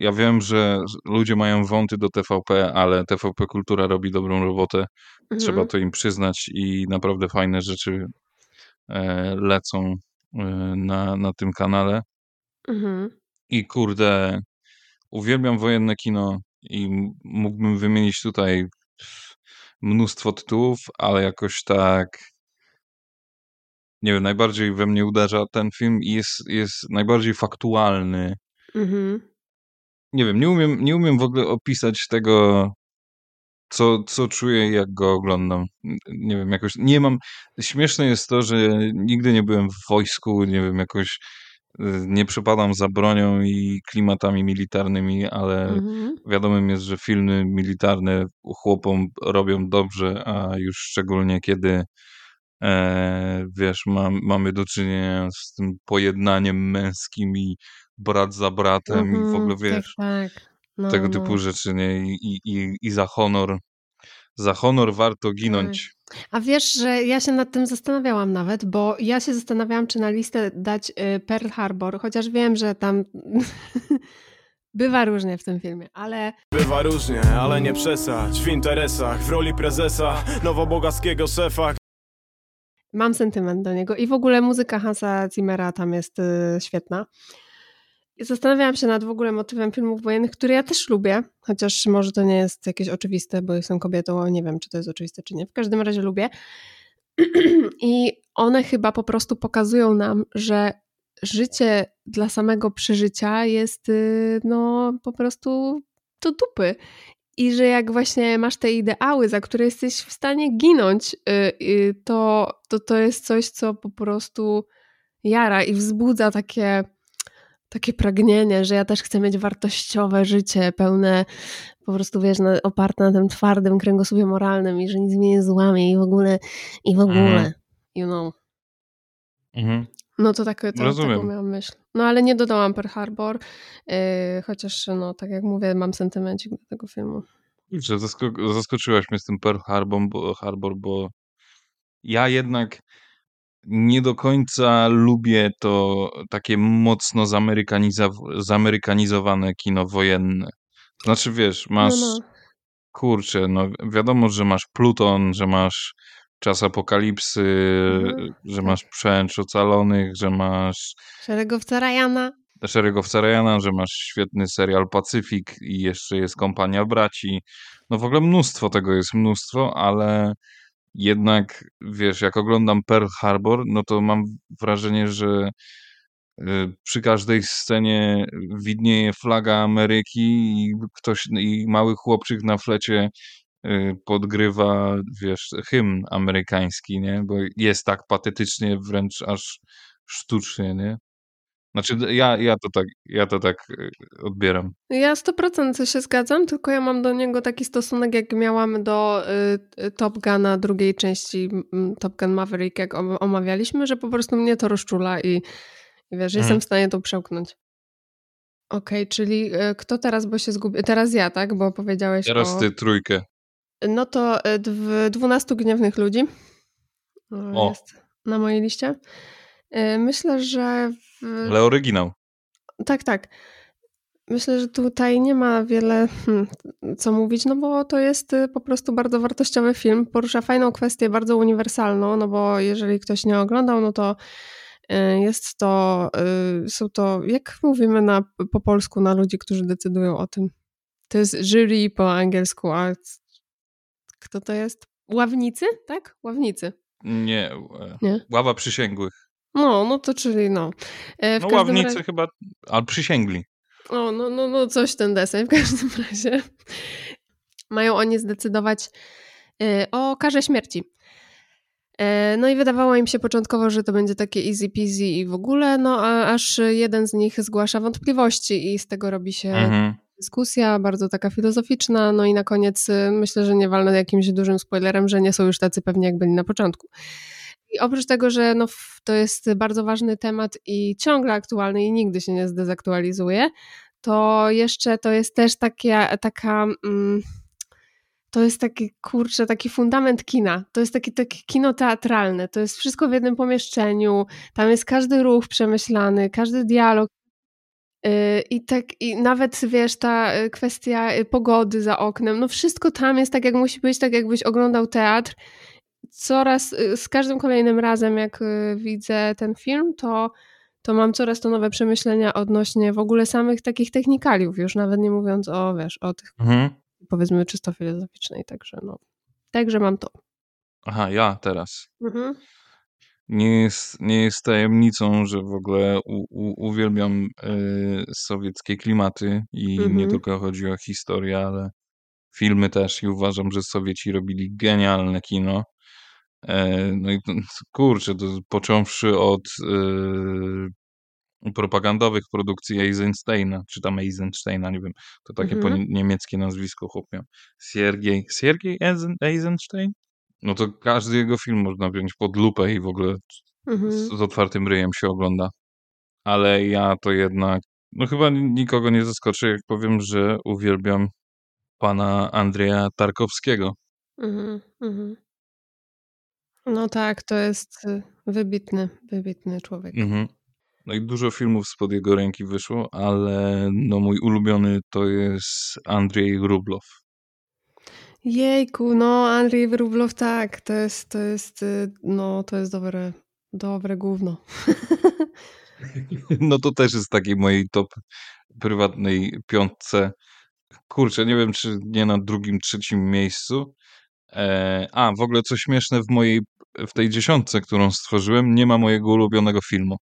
Ja wiem, że ludzie mają wąty do TVP, ale TVP Kultura robi dobrą robotę. Trzeba Mhm. to im przyznać i naprawdę fajne rzeczy lecą e, na, na tym kanale. Mhm. I kurde, uwielbiam wojenne kino i mógłbym wymienić tutaj mnóstwo tytułów, ale jakoś tak nie wiem, najbardziej we mnie uderza ten film i jest, jest najbardziej faktualny. Mhm. Nie wiem, nie umiem, nie umiem w ogóle opisać tego, co, co czuję, jak go oglądam. Nie wiem, jakoś nie mam. Śmieszne jest to, że nigdy nie byłem w wojsku, nie wiem, jakoś y, nie przepadam za bronią i klimatami militarnymi, ale Mhm. wiadomym jest, że filmy militarne chłopom robią dobrze, a już szczególnie kiedy e, wiesz, mam, mamy do czynienia z tym pojednaniem męskim i brat za bratem i w ogóle Mhm. Tak, wiesz, tak. No, tego no. typu rzeczy, nie? I, i, i, i za honor, za honor warto ginąć. A wiesz, że ja się nad tym zastanawiałam nawet, bo ja się zastanawiałam, czy na listę dać y, Pearl Harbor, chociaż wiem, że tam bywa różnie w tym filmie, ale Bywa różnie, ale nie przesadź W interesach, w roli prezesa Nowobogackiego szefa mam sentyment do niego i w ogóle muzyka Hansa Zimmera tam jest y, świetna. Zastanawiałam się nad w ogóle motywem filmów wojennych, które ja też lubię, chociaż może to nie jest jakieś oczywiste, bo jestem kobietą, a nie wiem, czy to jest oczywiste, czy nie. W każdym razie lubię. I one chyba po prostu pokazują nam, że życie dla samego przeżycia jest y, no po prostu do dupy. I że jak właśnie masz te ideały, za które jesteś w stanie ginąć, y, y, to, to to jest coś, co po prostu jara i wzbudza takie, takie pragnienie, że ja też chcę mieć wartościowe życie, pełne po prostu, wiesz, na, oparte na tym twardym kręgosłupie moralnym i że nic mnie nie złamie i w ogóle, i w ogóle, Mhm. you know. Mhm. No to, tak, to taką miałam myśl. No ale nie dodałam Pearl Harbor, yy, chociaż no tak jak mówię, mam sentymencik do tego filmu. Kurczę, zasko- zaskoczyłaś mnie z tym Pearl Harbor, bo, Harbor, bo ja jednak nie do końca lubię to takie mocno zamerykaniza- zamerykanizowane kino wojenne. Znaczy, wiesz, masz, No, no. kurczę, no wiadomo, że masz Pluton, że masz czas apokalipsy, Mhm, że tak. masz przęcz ocalonych, że masz Szeregowca Ryana. Szeregowca Ryana, że masz świetny serial Pacyfik i jeszcze jest Kompania Braci. No w ogóle mnóstwo tego jest, mnóstwo, ale jednak, wiesz, jak oglądam Pearl Harbor, no to mam wrażenie, że y, przy każdej scenie widnieje flaga Ameryki i ktoś, i mały chłopczyk na flecie y, podgrywa, wiesz, hymn amerykański, nie? Bo jest tak patetycznie, wręcz aż sztucznie, nie? Znaczy, ja, ja, to tak, ja to tak y, odbieram. Ja 100% się zgadzam, tylko ja mam do niego taki stosunek, jak miałam do y, y, Top Guna drugiej części Top Gun Maverick, jak om- omawialiśmy, że po prostu mnie to rozczula i, i wiesz, Mhm. jestem w stanie to przełknąć. Okej, czyli y, kto teraz, bo się zgubi... Teraz ja, tak? Bo powiedziałeś Teraz o... ty trójkę. No to dw- 12 gniewnych ludzi O. o. jest na mojej liście. Y, Myślę, że w... Ale oryginał. Tak, tak. Myślę, że tutaj nie ma wiele hmm, co mówić, no bo to jest y, po prostu bardzo wartościowy film. Porusza fajną kwestię, bardzo uniwersalną, no bo jeżeli ktoś nie oglądał, no to y, jest to, y, są to, jak mówimy na, po polsku na ludzi, którzy decydują o tym. To jest jury po angielsku, a kto to jest? Ławnicy, tak? Ławnicy. Nie, e, Nie? ława przysięgłych. No, no to czyli no. E, W No ławnicy razie- chyba, ale przysięgli. O, no, no, no coś ten deseń w każdym razie. Mają oni zdecydować y, o karze śmierci. E, No i wydawało im się początkowo, że to będzie takie easy peasy i w ogóle, no a aż jeden z nich zgłasza wątpliwości i z tego robi się Mhm. dyskusja, bardzo taka filozoficzna, no i na koniec y, myślę, że nie walnę jakimś dużym spoilerem, że nie są już tacy pewni, jak byli na początku. I oprócz tego, że no, to jest bardzo ważny temat i ciągle aktualny i nigdy się nie zdezaktualizuje, to jeszcze to jest też takie, taka. Mm, to jest taki, kurczę, taki fundament kina. To jest takie, takie kino teatralne. To jest wszystko w jednym pomieszczeniu. Tam jest każdy ruch przemyślany, każdy dialog. Yy, I tak, i nawet wiesz, ta y, kwestia y, pogody za oknem, no wszystko tam jest tak, jak musi być, tak jakbyś oglądał teatr. Coraz, y, z każdym kolejnym razem, jak y, widzę ten film, to, to mam coraz to nowe przemyślenia odnośnie w ogóle samych takich technikaliów, już nawet nie mówiąc o, wiesz, o tych Mhm. powiedzmy czysto filozoficznej, także no. Także mam to. Aha, ja teraz. Mhm. Nie jest, nie jest tajemnicą, że w ogóle u, u, uwielbiam y, sowieckie klimaty i nie Mhm. tylko chodzi o historię, ale filmy też i uważam, że Sowieci robili genialne kino. E, no i kurczę, to począwszy od y, propagandowych produkcji Eisensteina, czy tam Eisensteina, nie wiem, to takie po Mhm. nie- niemieckie nazwisko chłop miał. Siergiej, Siergiej Eisen- Eisenstein? No to każdy jego film można wziąć pod lupę i w ogóle z, Mhm. z otwartym ryjem się ogląda. Ale ja to jednak, no chyba ni- nikogo nie zaskoczę, jak powiem, że uwielbiam pana Andrzeja Tarkowskiego. Mhm. Mhm. No tak, to jest y, wybitny, wybitny człowiek. Mhm. No i dużo filmów spod jego ręki wyszło, ale no mój ulubiony to jest Andrzej Rublow. Jejku, no Andrzej Wróblow, tak, to jest, to jest, y, no to jest dobre, dobre gówno. No to też jest takiej mojej top prywatnej piątce. Kurczę, nie wiem, czy nie na drugim, trzecim miejscu. E, a, w ogóle co śmieszne, w mojej, w tej dziesiątce, którą stworzyłem, nie ma mojego ulubionego filmu.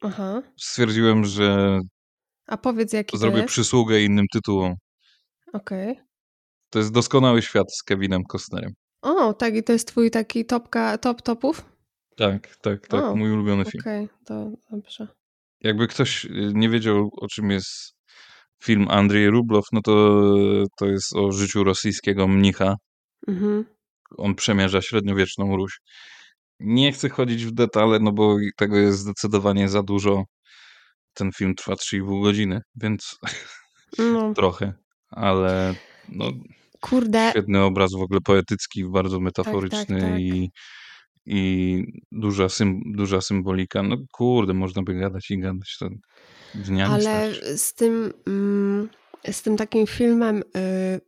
Aha. Stwierdziłem, że A powiedz, jaki zrobię przysługę innym tytułom. Okej. To jest Doskonały Świat z Kevinem Costnerem. O, tak, i to jest twój taki topka, top topów? Tak, tak, tak, O, mój ulubiony film. Okej, to dobrze. Jakby ktoś y, nie wiedział, o czym jest film Andrzej Rublow, no to to jest o życiu rosyjskiego mnicha. Mhm. On przemierza średniowieczną Ruś. Nie chcę chodzić w detale, no bo tego jest zdecydowanie za dużo. Ten film trwa 3,5 godziny, więc No, trochę, ale no, kurde, świetny obraz, w ogóle poetycki, bardzo metaforyczny tak. i, i duża, sym, duża symbolika. No kurde, można by gadać i gadać, to dnia nie ale starczy. z tym, mm, z tym takim filmem y,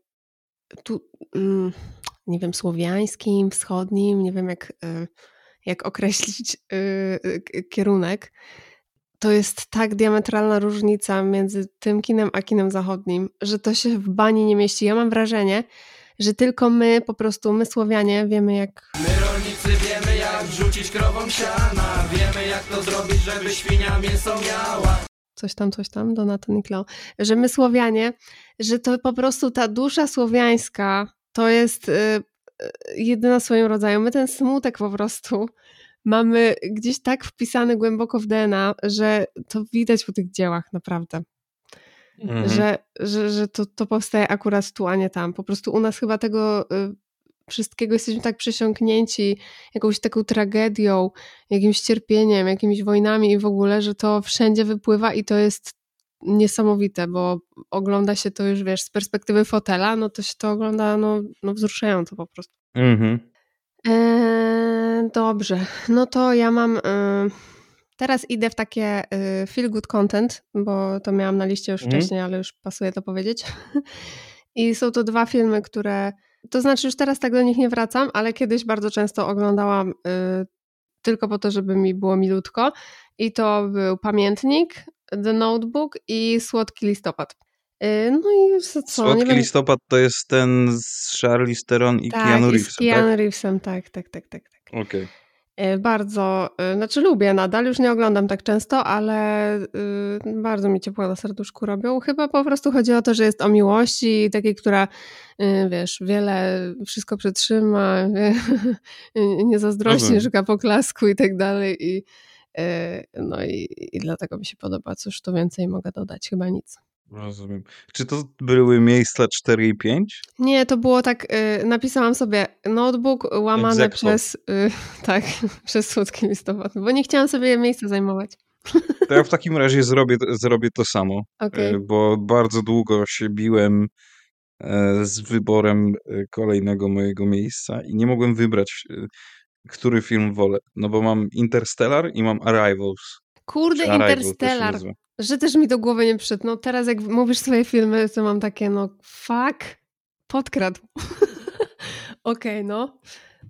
tu, mm, nie wiem, słowiańskim, wschodnim, nie wiem jak, y, jak określić y, k- kierunek, to jest tak diametralna różnica między tym kinem a kinem zachodnim, że to się w bani nie mieści. Ja mam wrażenie, że tylko my, po prostu my Słowianie, wiemy jak My rolnicy wiemy jak wrzucić krowom siana. Wiemy jak to zrobić, żeby świnia mięso miała. Coś tam, coś tam, Donatan i Kleo, że my Słowianie, że to po prostu ta dusza słowiańska to jest y, y, jedyna w swoim rodzaju. My ten smutek po prostu mamy gdzieś tak wpisany głęboko w DNA, że to widać po tych dziełach naprawdę. Mhm. Że, że, że to, to powstaje akurat tu, a nie tam. Po prostu u nas chyba tego y, wszystkiego jesteśmy tak przesiąknięci jakąś taką tragedią, jakimś cierpieniem, jakimiś wojnami i w ogóle, że to wszędzie wypływa i to jest niesamowite, bo ogląda się to już, wiesz, z perspektywy fotela, no to się to ogląda, no, no wzruszająco po prostu. Mhm. Eee, dobrze, no to ja mam. y, teraz idę w takie y, feel good content, bo to miałam na liście już Mhm. wcześniej, ale już pasuje to powiedzieć. I są to dwa filmy, które. To znaczy, już teraz tak do nich nie wracam, ale kiedyś bardzo często oglądałam y, tylko po to, żeby mi było milutko. I to był Pamiętnik, The Notebook i Słodki Listopad. Y, no i co? Słodki wiem, listopad to jest ten z Charlize Theron i tak, Keanu i z Reevesem, Keanu tak? Reevesem, tak, tak, tak, tak. tak. Okej. E, Bardzo, e, znaczy lubię nadal, już nie oglądam tak często, ale y, bardzo mi ciepło na serduszku robią. Chyba po prostu chodzi o to, że jest o miłości, takiej, która, y, wiesz, wiele, wszystko przetrzyma, wie, nie zazdrości, Rozumiem. szuka poklasku i tak dalej. I, no i, i dlatego mi się podoba. Cóż tu więcej mogę dodać? Chyba nic. Rozumiem. Czy to były miejsca 4 i 5? Nie, to było tak, y, napisałam sobie notebook łamane Egzekwo. przez, y, tak, przez słodki listopad, bo nie chciałam sobie miejsca zajmować. To ja w takim razie zrobię, zrobię to samo, Okej. e, bo bardzo długo się biłem e, z wyborem e, kolejnego mojego miejsca i nie mogłem wybrać, który film wolę. No bo mam Interstellar i mam Arrivals. Kurde, Arrival Interstellar, nazywa. że też mi do głowy nie przyszedł. No teraz jak mówisz swoje filmy, to mam takie, no fuck, podkradł. Okej, no.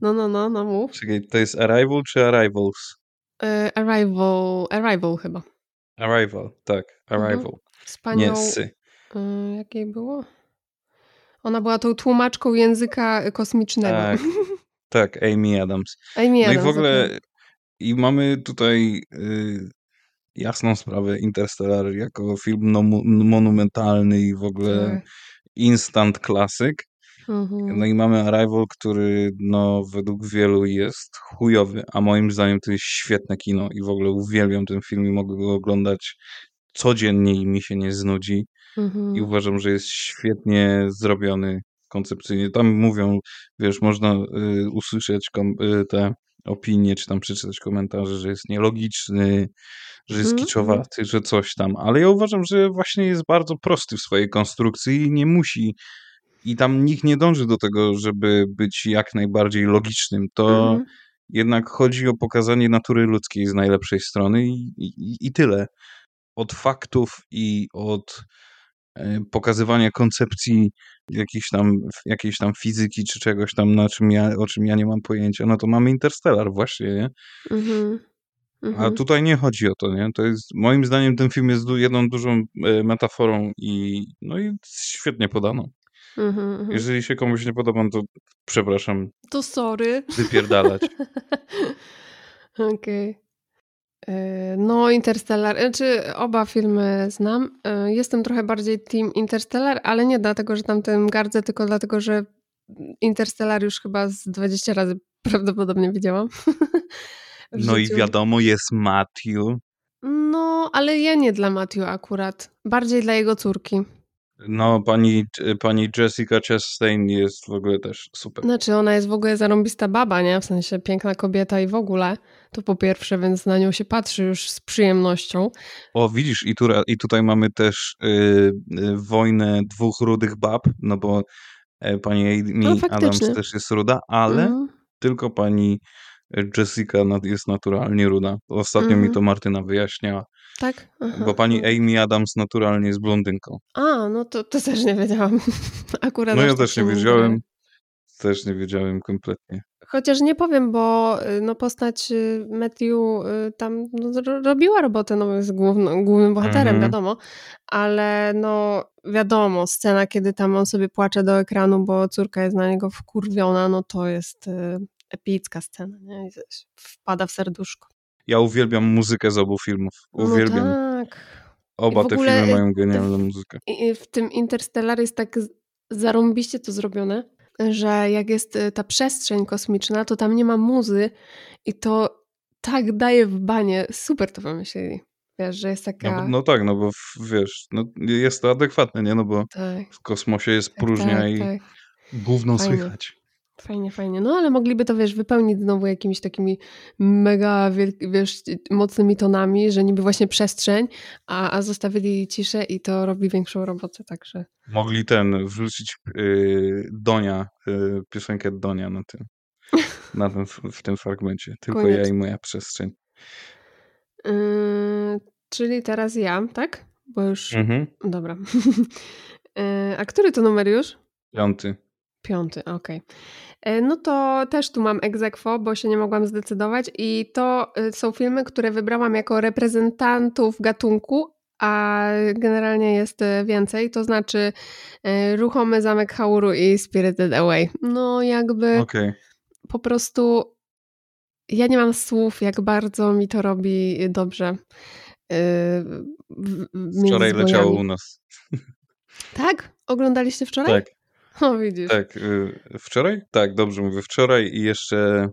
No, no, no, no mów. Czekaj, to jest Arrival czy Arrivals? Y, Arrival, Arrival chyba. Arrival, tak, Mhm. Arrival. Z Nie, panią, sy. y, jakiej było? Ona była tą tłumaczką języka kosmicznego. Tak, tak, Amy Adams. Amy No i Adams, w ogle okej. i mamy tutaj y, jasną sprawę Interstellar jako film nomu- monumentalny i w ogóle Tak. instant klasyk. Mhm. No i mamy Arrival, który no według wielu jest chujowy, a moim zdaniem to jest świetne kino i w ogóle uwielbiam ten film i mogę go oglądać codziennie i mi się nie znudzi. I Mhm. uważam, że jest świetnie zrobiony koncepcyjnie. Tam mówią, wiesz, można y, usłyszeć y, te opinie, czy tam przeczytać komentarze, że jest nielogiczny, że jest Mhm, mhm. kiczowaty, że coś tam. Ale ja uważam, że właśnie jest bardzo prosty w swojej konstrukcji i nie musi. I tam nikt nie dąży do tego, żeby być jak najbardziej logicznym. To Mhm. jednak chodzi o pokazanie natury ludzkiej z najlepszej strony i, i, i tyle. Od faktów i od e, pokazywania koncepcji jakiejś tam, jakiejś tam fizyki czy czegoś tam, na czym ja, o czym ja nie mam pojęcia, no to mamy Interstellar właśnie, nie? Mhm. A Mhm. tutaj nie chodzi o to, nie? To jest, moim zdaniem ten film jest jedną dużą e, metaforą i no i świetnie podaną. Mhm. Jeżeli się komuś nie podoba, to przepraszam, To sorry. wypierdalać. Okej. E, No, Interstellar, znaczy oba filmy znam. E, Jestem trochę bardziej team Interstellar, ale nie dlatego, że tamtym gardzę, tylko dlatego, że Interstellar już chyba z 20 razy prawdopodobnie widziałam. No i życiu. wiadomo, jest Matthew. No, ale ja nie dla Matthew akurat. Bardziej dla jego córki. No, pani, pani Jessica Chastain jest w ogóle też super. Znaczy, ona jest w ogóle zarąbista baba, nie? W sensie piękna kobieta i w ogóle. To po pierwsze, więc na nią się patrzy już z przyjemnością. O, widzisz, i, tu, i tutaj mamy też y, y, wojnę dwóch rudych bab, no bo e, pani Amy No, Adams też jest ruda, ale Mhm. tylko pani Jessica jest naturalnie ruda. Ostatnio mi Mhm. to Martyna wyjaśniała, Tak? Aha. bo pani no. Amy Adams naturalnie jest blondynką. A, no to, to też nie wiedziałam. Akurat No ja tak też nie wiedziałem. Też nie wiedziałem kompletnie. Chociaż nie powiem, bo y, no, postać y, Matthew y, tam no, ro- robiła robotę, no jest główno, głównym bohaterem, Mhm. wiadomo, ale no wiadomo, scena, kiedy tam on sobie płacze do ekranu, bo córka jest na niego wkurwiona, no to jest epicka scena, nie? Wpada w serduszko. Ja uwielbiam muzykę z obu filmów. Uwielbiam. No tak. Oba w te filmy mają genialną f- muzykę. W tym Interstellar jest tak zarąbiście to zrobione, że jak jest y, ta przestrzeń kosmiczna, to tam nie ma muzy i to tak daje w banie. Super to wymyślili. Wiesz, że jest No, taka... no tak, no bo w- wiesz, no jest to adekwatne, nie? No bo Tak, w kosmosie jest tak, próżnia tak, i tak. gówno Fajnie. słychać. Fajnie, fajnie. No ale mogliby to, wiesz, wypełnić znowu jakimiś takimi mega, wiesz, mocnymi tonami, że niby właśnie przestrzeń, a, a zostawili ciszę i to robi większą robotę, także... Mogli ten wrzucić y, Donia, y, piosenkę Donia na tym, na tym, w tym fragmencie. Tylko ja i moja przestrzeń. Yy, czyli teraz ja, tak? Bo już. Mhm. Dobra. Yy, a który to numer już? Piąty. Piąty, okej. Yy, No to też tu mam egzekwo, bo się nie mogłam zdecydować. I to y, są filmy, które wybrałam jako reprezentantów gatunku, a generalnie jest y, więcej. To znaczy Ruchomy Zamek Hauru i Spirited Away. No jakby Okej. po prostu ja nie mam słów, jak bardzo mi to robi dobrze. Yy, Wczoraj leciało u nas. Tak? Oglądaliście wczoraj? Tak, O, widzisz. tak. y, Wczoraj? Tak, dobrze mówię. Wczoraj i jeszcze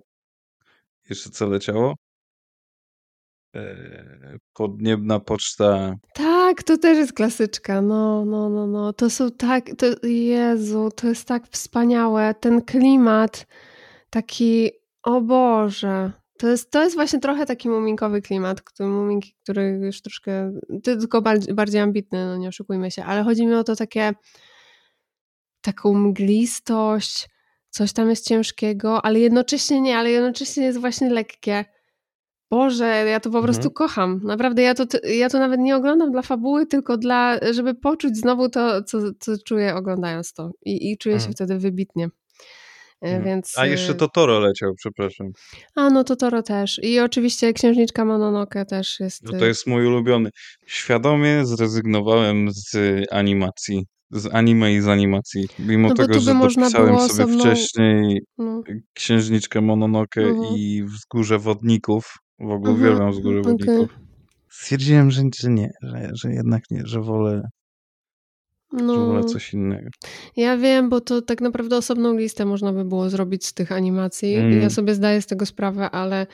jeszcze co leciało? E, Podniebna poczta. Tak, Tak, to też jest klasyczka. No, no, no, no. To są tak, to, Jezu, to jest tak wspaniałe. Ten klimat taki, o Boże. To jest, to jest właśnie trochę taki muminkowy klimat, który, muminki, który już troszkę, tylko bardziej, bardziej ambitny, no nie oszukujmy się, ale chodzi mi o to takie, taką mglistość, coś tam jest ciężkiego, ale jednocześnie nie, ale jednocześnie jest właśnie lekkie. Boże, ja to po prostu Mhm. kocham. Naprawdę, ja to, ja to nawet nie oglądam dla fabuły, tylko dla, żeby poczuć znowu to, co, co czuję oglądając to. I, i czuję się Mhm. wtedy wybitnie. E, Mhm. Więc, A jeszcze e, Totoro leciał, przepraszam. A, no to Toro też. I oczywiście Księżniczka Mononoke też jest... No to jest mój ulubiony. Świadomie zrezygnowałem z animacji. Z anime i z animacji. Mimo No tego, że dopisałem sobie osobną- wcześniej No. Księżniczkę Mononoke Mhm. i Wzgórze Wodników. W ogóle Mhm, uwielbiam Wzgórze okej. Wodników. Stwierdziłem, że, że nie, że, że jednak nie, że wolę, że wolę No. coś innego. Ja wiem, bo to tak naprawdę osobną listę można by było zrobić z tych animacji. Mm. Ja sobie zdaję z tego sprawę, ale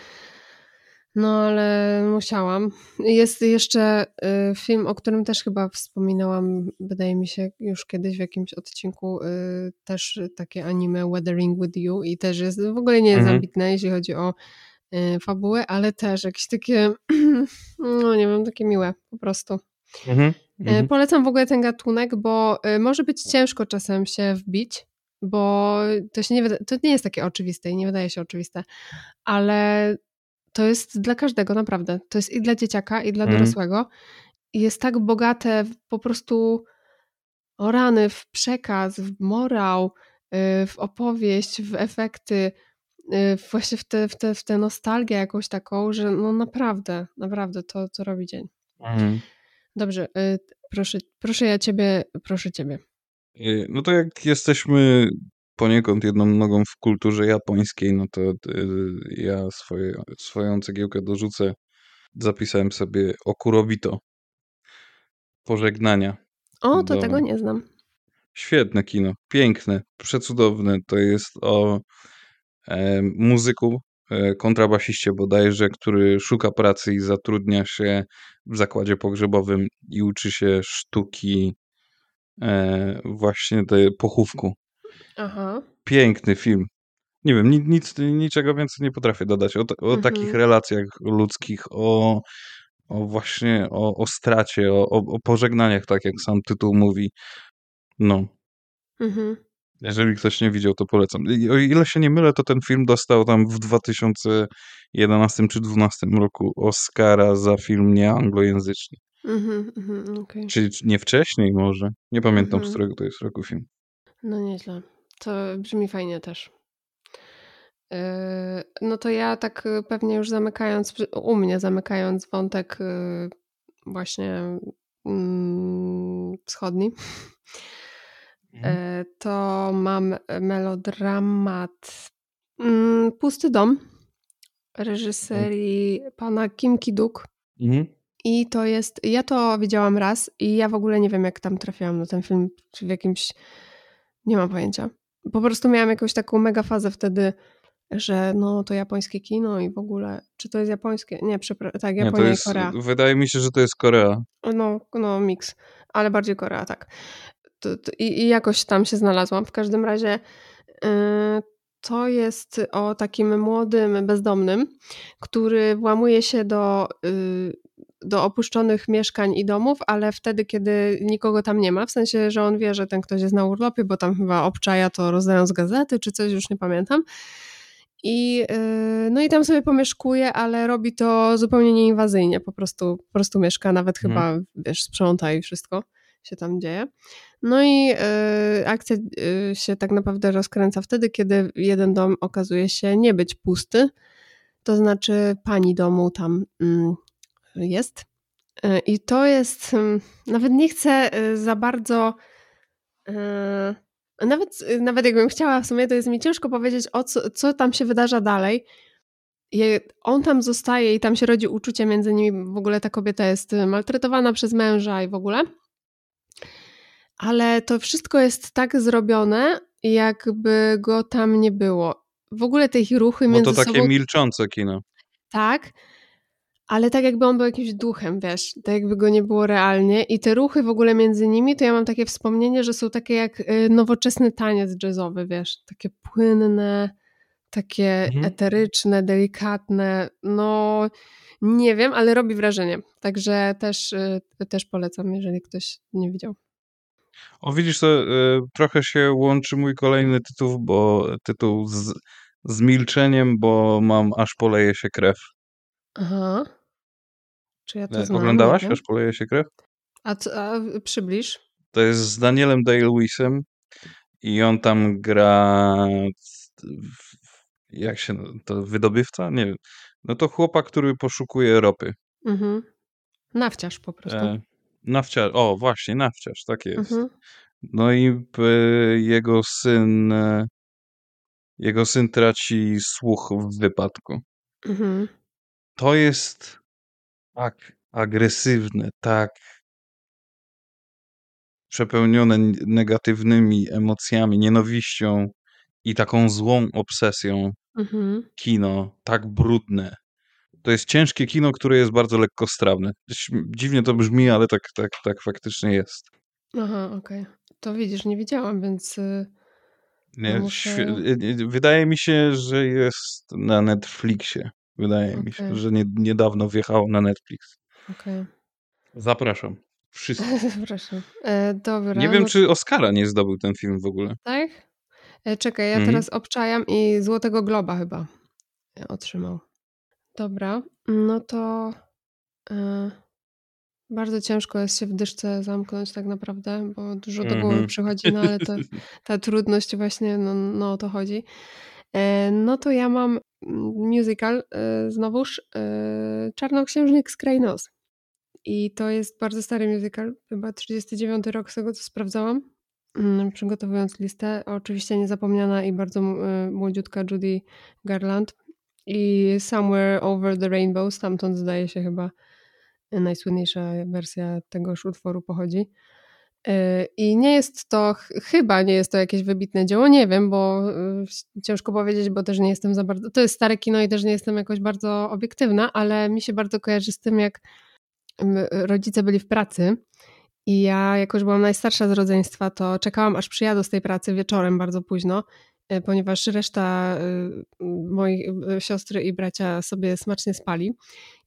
no ale musiałam. Jest jeszcze y, film, o którym też chyba wspominałam, wydaje mi się, już kiedyś w jakimś odcinku, y, też takie anime Weathering with You i też jest, w ogóle nie jest Mhm. ambitne, jeśli chodzi o y, fabułę, ale też jakieś takie, no nie wiem, takie miłe po prostu. Mhm. Mhm. Polecam w ogóle ten gatunek, bo może być ciężko czasem się wbić, bo to, się nie, to nie jest takie oczywiste i nie wydaje się oczywiste, ale to jest dla każdego, naprawdę. To jest i dla dzieciaka, i dla Mhm. dorosłego. I jest tak bogate w, po prostu o rany, w przekaz, w morał, y, w opowieść, w efekty, y, właśnie w tę w te, w te nostalgię jakąś taką, że no naprawdę, naprawdę to, to robi dzień. Mhm. Dobrze, y, proszę, proszę ja ciebie, proszę ciebie. No to jak jesteśmy poniekąd jedną nogą w kulturze japońskiej, no to y, ja swoje, swoją cegiełkę dorzucę. Zapisałem sobie Okurobito. Pożegnania. O, to Do- tego nie znam. Świetne kino, piękne, przecudowne. To jest o e, muzyku, e, kontrabasiście bodajże, który szuka pracy i zatrudnia się w zakładzie pogrzebowym i uczy się sztuki e, właśnie tej pochówku. Aha. Piękny film. Nie wiem, nic, nic, niczego więcej nie potrafię dodać. O, o Mhm. takich relacjach ludzkich, o, o właśnie o, o stracie, o, o, pożegnaniach, tak jak sam tytuł mówi. No, Mhm. jeżeli ktoś nie widział, to polecam. I O ile się nie mylę, to ten film dostał tam w 2011 czy 2012 roku Oscara za film nieanglojęzyczny. Mhm, mhm, okej. Czyli nie wcześniej może. Nie pamiętam, Mhm. z którego to jest roku film. No nieźle. To brzmi fajnie też. Yy, No to ja tak y, pewnie już zamykając, u mnie zamykając wątek y, właśnie mm, wschodni, Mhm. y, to mam melodramat mm, Pusty dom reżyserii pana Kim Ki-duk. Mhm. I to jest, ja to widziałam raz i ja w ogóle nie wiem, jak tam trafiłam na ten film, czy w jakimś, nie mam pojęcia. Po prostu miałam jakąś taką mega fazę wtedy, że no to japońskie kino i w ogóle, czy to jest japońskie? Nie, przepraszam, tak, Japonia jest, i Korea. wydaje mi się, że to jest Korea. No, no miks, ale bardziej Korea, tak. To, to, i, I jakoś tam się znalazłam. W każdym razie yy, to jest o takim młodym bezdomnym, który włamuje się do, yy, do opuszczonych mieszkań i domów, ale wtedy, kiedy nikogo tam nie ma, w sensie, że on wie, że ten ktoś jest na urlopie, bo tam chyba obczaja to rozdając gazety czy coś, już nie pamiętam. I, yy, no i tam sobie pomieszkuje, ale robi to zupełnie nieinwazyjnie, po prostu, po prostu mieszka, nawet Mhm. chyba, wiesz, sprząta i wszystko się tam dzieje. No i yy, akcja yy, się tak naprawdę rozkręca wtedy, kiedy jeden dom okazuje się nie być pusty, to znaczy pani domu tam mm, jest. Yy, I to jest, ym, nawet nie chcę yy, za bardzo yy, nawet, nawet jakbym chciała, w sumie to jest mi ciężko powiedzieć, o co, co tam się wydarza dalej. On tam zostaje i tam się rodzi uczucie między nimi. W ogóle ta kobieta jest maltretowana przez męża i w ogóle. Ale to wszystko jest tak zrobione, jakby go tam nie było. W ogóle te ich ruchy między to takie sobą. milczące kino. Tak, ale tak jakby on był jakimś duchem, wiesz, tak jakby go nie było realnie i te ruchy w ogóle między nimi, to ja mam takie wspomnienie, że są takie jak y, nowoczesny taniec jazzowy, wiesz, takie płynne, takie Mhm. eteryczne, delikatne, no nie wiem, ale robi wrażenie, także też, y, też polecam, jeżeli ktoś nie widział. O widzisz, to e, trochę się łączy mój kolejny tytuł, bo tytuł z, z milczeniem, bo mam aż poleje się krew. Aha. Czy ja to E, znam? Oglądałaś aż poleje się krew? A, co- a przybliż. To jest z Danielem Day-Lewisem i on tam gra w- jak się to wydobywca? Nie wiem. No to chłopak, który poszukuje ropy. Mhm. Nawciarz po prostu. E, nafciarz, o właśnie, nafciarz, tak jest. Mhm. No i jego syn e, jego syn traci słuch w wypadku. Mhm. To jest tak agresywne, tak przepełnione negatywnymi emocjami, nienawiścią i taką złą obsesją Mhm. kino, tak brudne. To jest ciężkie kino, które jest bardzo lekkostrawne. Dziwnie to brzmi, ale tak, tak, tak faktycznie jest. Aha, okej. To widzisz, nie widziałam, więc y, Nie, Muszę- świe- y, y, Wydaje mi się, że jest na Netflixie. Wydaje mi się, że nie, niedawno wjechało na Netflix. okej. Zapraszam. Wszystkich. Zapraszam. E, dobra. Nie wiem, no, czy Oscara nie zdobył ten film w ogóle. Tak? E, czekaj, ja Mhm. teraz obczajam i Złotego Globa chyba e, otrzymał. Dobra, no to e, bardzo ciężko jest się w dyszce zamknąć tak naprawdę, bo dużo do głowy Mhm. przychodzi, no ale to, ta trudność właśnie, no, no o to chodzi. E, no to ja mam mm, musical e, znowuż e, Czarnoksiężnik z. I to jest bardzo stary musical, chyba 39 rok z tego co sprawdzałam, mm, przygotowując listę. Oczywiście niezapomniana i bardzo młodziutka Judy Garland i Somewhere Over the Rainbow, stamtąd zdaje się chyba najsłynniejsza wersja tegoż utworu pochodzi. Y, I nie jest to, ch- chyba nie jest to jakieś wybitne dzieło, nie wiem, bo y, ciężko powiedzieć, bo też nie jestem za bardzo, to jest stare kino i też nie jestem jakoś bardzo obiektywna, ale mi się bardzo kojarzy z tym, jak rodzice byli w pracy i ja, jako byłam najstarsza z rodzeństwa, to czekałam, aż przyjadą z tej pracy wieczorem bardzo późno, y, ponieważ reszta y, siostry i bracia sobie smacznie spali.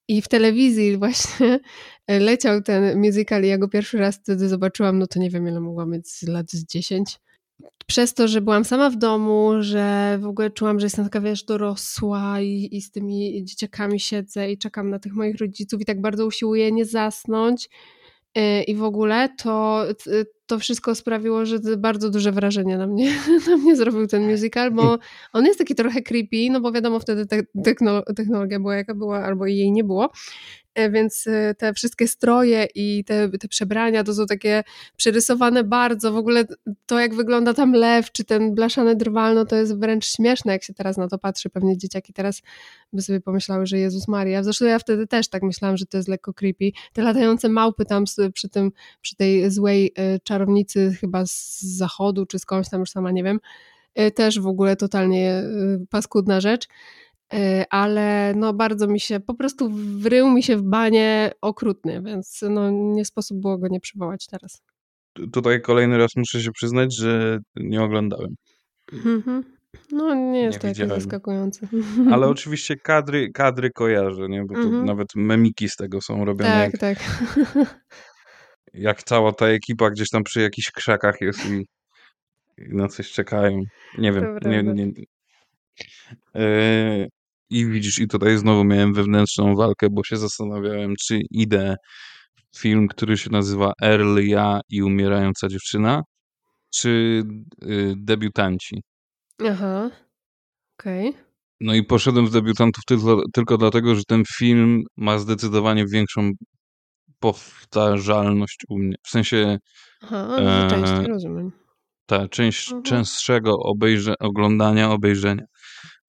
I w telewizji właśnie leciał ten musical i ja go pierwszy raz wtedy zobaczyłam, no to nie wiem ile mogłam mieć lat z 10. Przez to, że byłam sama w domu, że w ogóle czułam, że jestem taka, wiesz, dorosła i, i z tymi dzieciakami siedzę i czekam na tych moich rodziców i tak bardzo usiłuję nie zasnąć yy, i w ogóle, to, to wszystko sprawiło, że bardzo duże wrażenie na mnie, na mnie zrobił ten musical, bo on jest taki trochę creepy, no bo wiadomo wtedy te, techno, technologia była jaka była, albo jej nie było, więc e, te wszystkie stroje i te, te przebrania to są takie przerysowane bardzo, w ogóle to jak wygląda tam lew, czy ten blaszany drwal, no to jest wręcz śmieszne, jak się teraz na to patrzy, pewnie dzieciaki. Teraz by sobie pomyślały, że Jezus Maria, zresztą ja wtedy też tak myślałam, że to jest lekko creepy, te latające małpy tam przy tym, przy tej złej e, czarownicy chyba z zachodu, czy skądś tam już sama nie wiem, e, też w ogóle totalnie e, paskudna rzecz, E, ale no bardzo mi się, po prostu wrył mi się w banie okrutny, więc no nie sposób było go nie przywołać teraz. Tu- Tutaj kolejny raz muszę się przyznać, że nie oglądałem. Mhm. No nie jest Nie to jakieś zaskakujące. Ale oczywiście kadry, kadry kojarzę, nie? bo to Mhm. nawet memiki z tego są robione, Tak, jak, tak. jak cała ta ekipa gdzieś tam przy jakichś krzakach jest i, i na coś czekają. Nie wiem. Nie, nie. Yy, I widzisz, i tutaj znowu miałem wewnętrzną walkę, bo się zastanawiałem, czy idę w film, który się nazywa Earl, ja i umierająca dziewczyna, czy y, debiutanci. Aha. Okej. No i poszedłem w debiutantów tylko, tylko dlatego, że ten film ma zdecydowanie większą powtarzalność u mnie. W sensie Aha, częściej rozumiem. ta część Mhm. częstszego obejrze, oglądania, obejrzenia.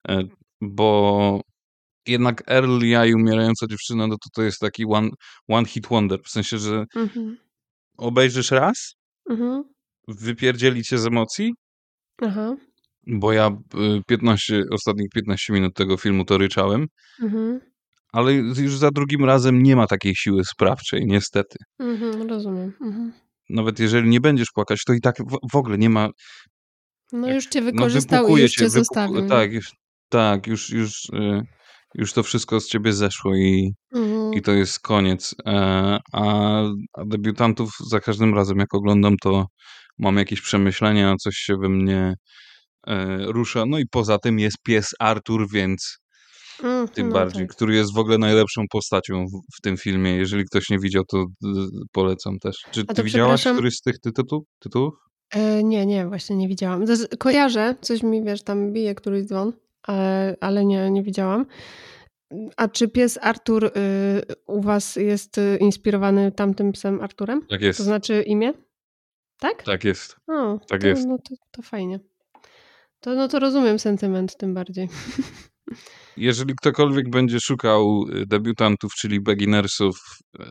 E, Bo jednak Earl, ja i umierająca dziewczyna, no to to jest taki one, one hit wonder. W sensie, że Mhm. obejrzysz raz, Mhm. wypierdzieli cię z emocji, Aha. bo ja y, 15, ostatnich 15 minut tego filmu to ryczałem, Mhm. ale już za drugim razem nie ma takiej siły sprawczej, niestety. Mhm, rozumiem. Mhm. Nawet jeżeli nie będziesz płakać, to i tak w, w ogóle nie ma. No już cię No wykorzystał i wypukuje już cię, cię zostawił. Tak, już, tak, już, już, y, już to wszystko z ciebie zeszło i, Mhm. i to jest koniec. E, a, a debiutantów za każdym razem, jak oglądam, to mam jakieś przemyślenia, coś się we mnie e, rusza. No i poza tym jest pies Artur, więc Mm, tym no bardziej, tak. który jest w ogóle najlepszą postacią w, w tym filmie. Jeżeli ktoś nie widział, to y, polecam też. Czy A ty to widziałaś przepraszam- któryś z tych tytułów? tytułów? E, nie, nie, właśnie nie widziałam. Kojarzę, coś mi, wiesz, tam bije któryś dzwon, ale, ale nie, nie widziałam. A czy pies Artur y, u was jest y, inspirowany tamtym psem Arturem? Tak jest. To znaczy imię? Tak? Tak jest. O, tak to, jest. No to, to fajnie. To, no to rozumiem sentyment tym bardziej. Jeżeli ktokolwiek będzie szukał y, debiutantów, czyli beginnersów y,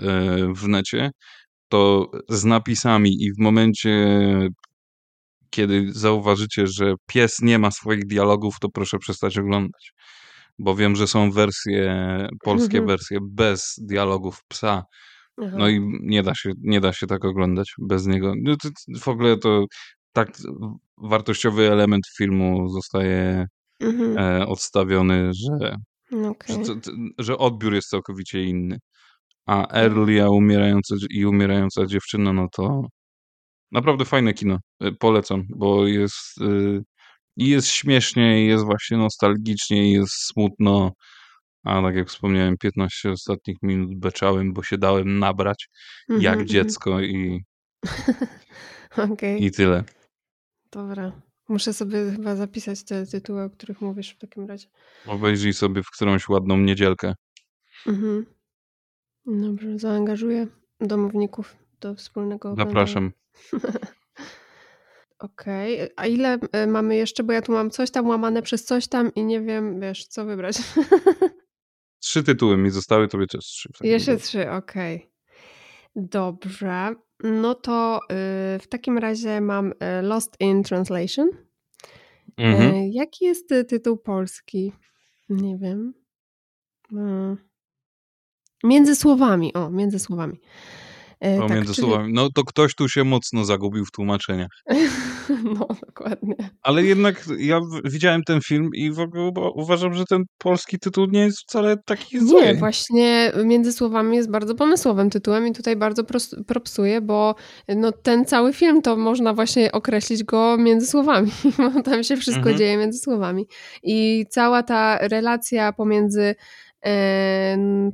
w necie, to z napisami i w momencie, kiedy zauważycie, że pies nie ma swoich dialogów, to proszę przestać oglądać. Bo wiem, że są wersje, polskie Mhm. wersje bez dialogów psa. Aha. No i nie da się, nie da się tak oglądać bez niego. No w ogóle to tak wartościowy element filmu zostaje Mhm. e, odstawiony, że No Okej. że, że odbiór jest całkowicie inny. A Mhm. Early a umierająca, i umierająca dziewczyna, no to naprawdę fajne kino. Y, Polecam, bo jest y, i jest śmiesznie, i jest właśnie nostalgicznie, i jest smutno. A tak jak wspomniałem, 15 ostatnich minut beczałem, bo się dałem nabrać Mhm, jak mhm. dziecko i, Okej, i tyle. dobra. Muszę sobie chyba zapisać te tytuły, o których mówisz w takim razie. Obejrzyj sobie w którąś ładną niedzielkę. Mhm. Dobrze, zaangażuję domowników do wspólnego oglądania. Zapraszam. Okej, a ile y, mamy jeszcze, bo ja tu mam coś tam łamane przez coś tam i nie wiem, wiesz, co wybrać. Trzy tytuły mi zostały, tobie też trzy. Jeszcze razie. trzy, okej. Dobrze, no to y, w takim razie mam y, Lost in Translation. Mhm. Y, jaki jest tytuł polski? Nie wiem. Między słowami, o, między słowami. Y, O, tak, między czyli- słowami. No to ktoś tu się mocno zagubił w tłumaczeniach. No, dokładnie. Ale jednak ja widziałem ten film i w ogóle uważam, że ten polski tytuł nie jest wcale taki zły. Nie, właśnie Między Słowami jest bardzo pomysłowym tytułem i tutaj bardzo propsuję, bo no, ten cały film to można właśnie określić go między słowami, bo tam się wszystko Mhm. dzieje między słowami. I cała ta relacja pomiędzy,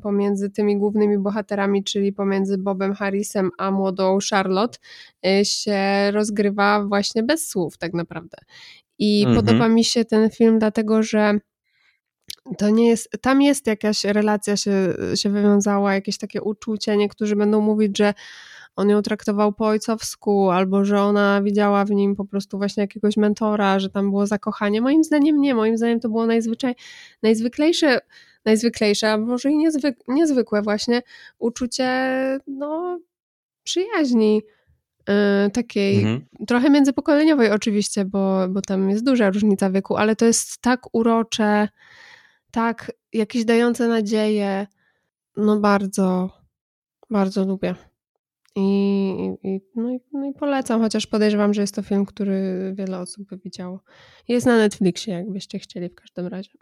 pomiędzy tymi głównymi bohaterami, czyli pomiędzy Bobem Harrisem a młodą Charlotte, y, się rozgrywa właśnie bez słów tak naprawdę. I Mhm. podoba mi się ten film dlatego, że to nie jest, tam jest jakaś relacja się, się wywiązała, jakieś takie uczucie. Niektórzy będą mówić, że on ją traktował po ojcowsku, albo że ona widziała w nim po prostu właśnie jakiegoś mentora, że tam było zakochanie. Moim zdaniem nie, moim zdaniem to było najzwyczaj, najzwyklejsze, najzwyklejsze, a może i niezwyk, niezwykłe właśnie uczucie no, przyjaźni. yy, takiej Mhm. trochę międzypokoleniowej oczywiście, bo, bo tam jest duża różnica wieku, ale to jest tak urocze, tak jakieś dające nadzieję. No bardzo, bardzo lubię. I, i, no, i, no i polecam, chociaż podejrzewam, że jest to film, który wiele osób by widziało. Jest na Netflixie, jakbyście chcieli w każdym razie.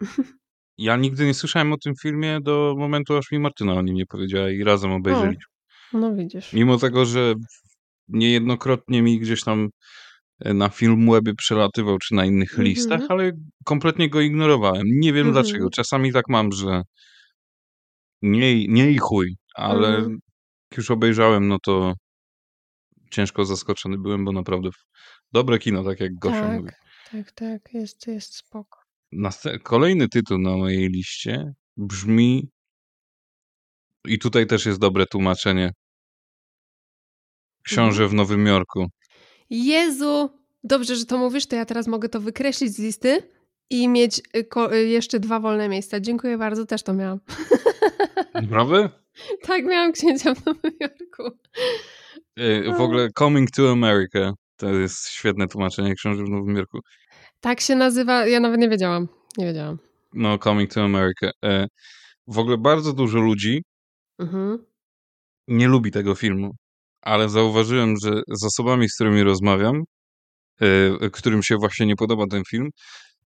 Ja nigdy nie słyszałem o tym filmie do momentu, aż mi Martyna o nim nie powiedziała i razem obejrzeliśmy. No widzisz. Mimo tego, że niejednokrotnie mi gdzieś tam e, na Filmwebie przelatywał, czy na innych Mhm. listach, ale kompletnie go ignorowałem. Nie wiem Mhm. dlaczego. Czasami tak mam, że nie, nie i chuj, ale Mhm. jak już obejrzałem, no to ciężko zaskoczony byłem, bo naprawdę dobre kino, tak jak Gosia mówi. Tak, tak, tak, jest, jest spoko. Kolejny tytuł na mojej liście brzmi i tutaj też jest dobre tłumaczenie. Książę w Nowym Jorku. Jezu! Dobrze, że to mówisz, to ja teraz mogę to wykreślić z listy i mieć y, y, jeszcze dwa wolne miejsca. Dziękuję bardzo, też to miałam. Naprawdę? tak, miałam księcia w Nowym Jorku. E, W ogóle Coming to America to jest świetne tłumaczenie Książę w Nowym Jorku. Tak się nazywa, ja nawet nie wiedziałam. Nie wiedziałam. No, Coming to America. E, W ogóle bardzo dużo ludzi Mhm. nie lubi tego filmu, ale zauważyłem, że z osobami, z którymi rozmawiam, yy, którym się właśnie nie podoba ten film,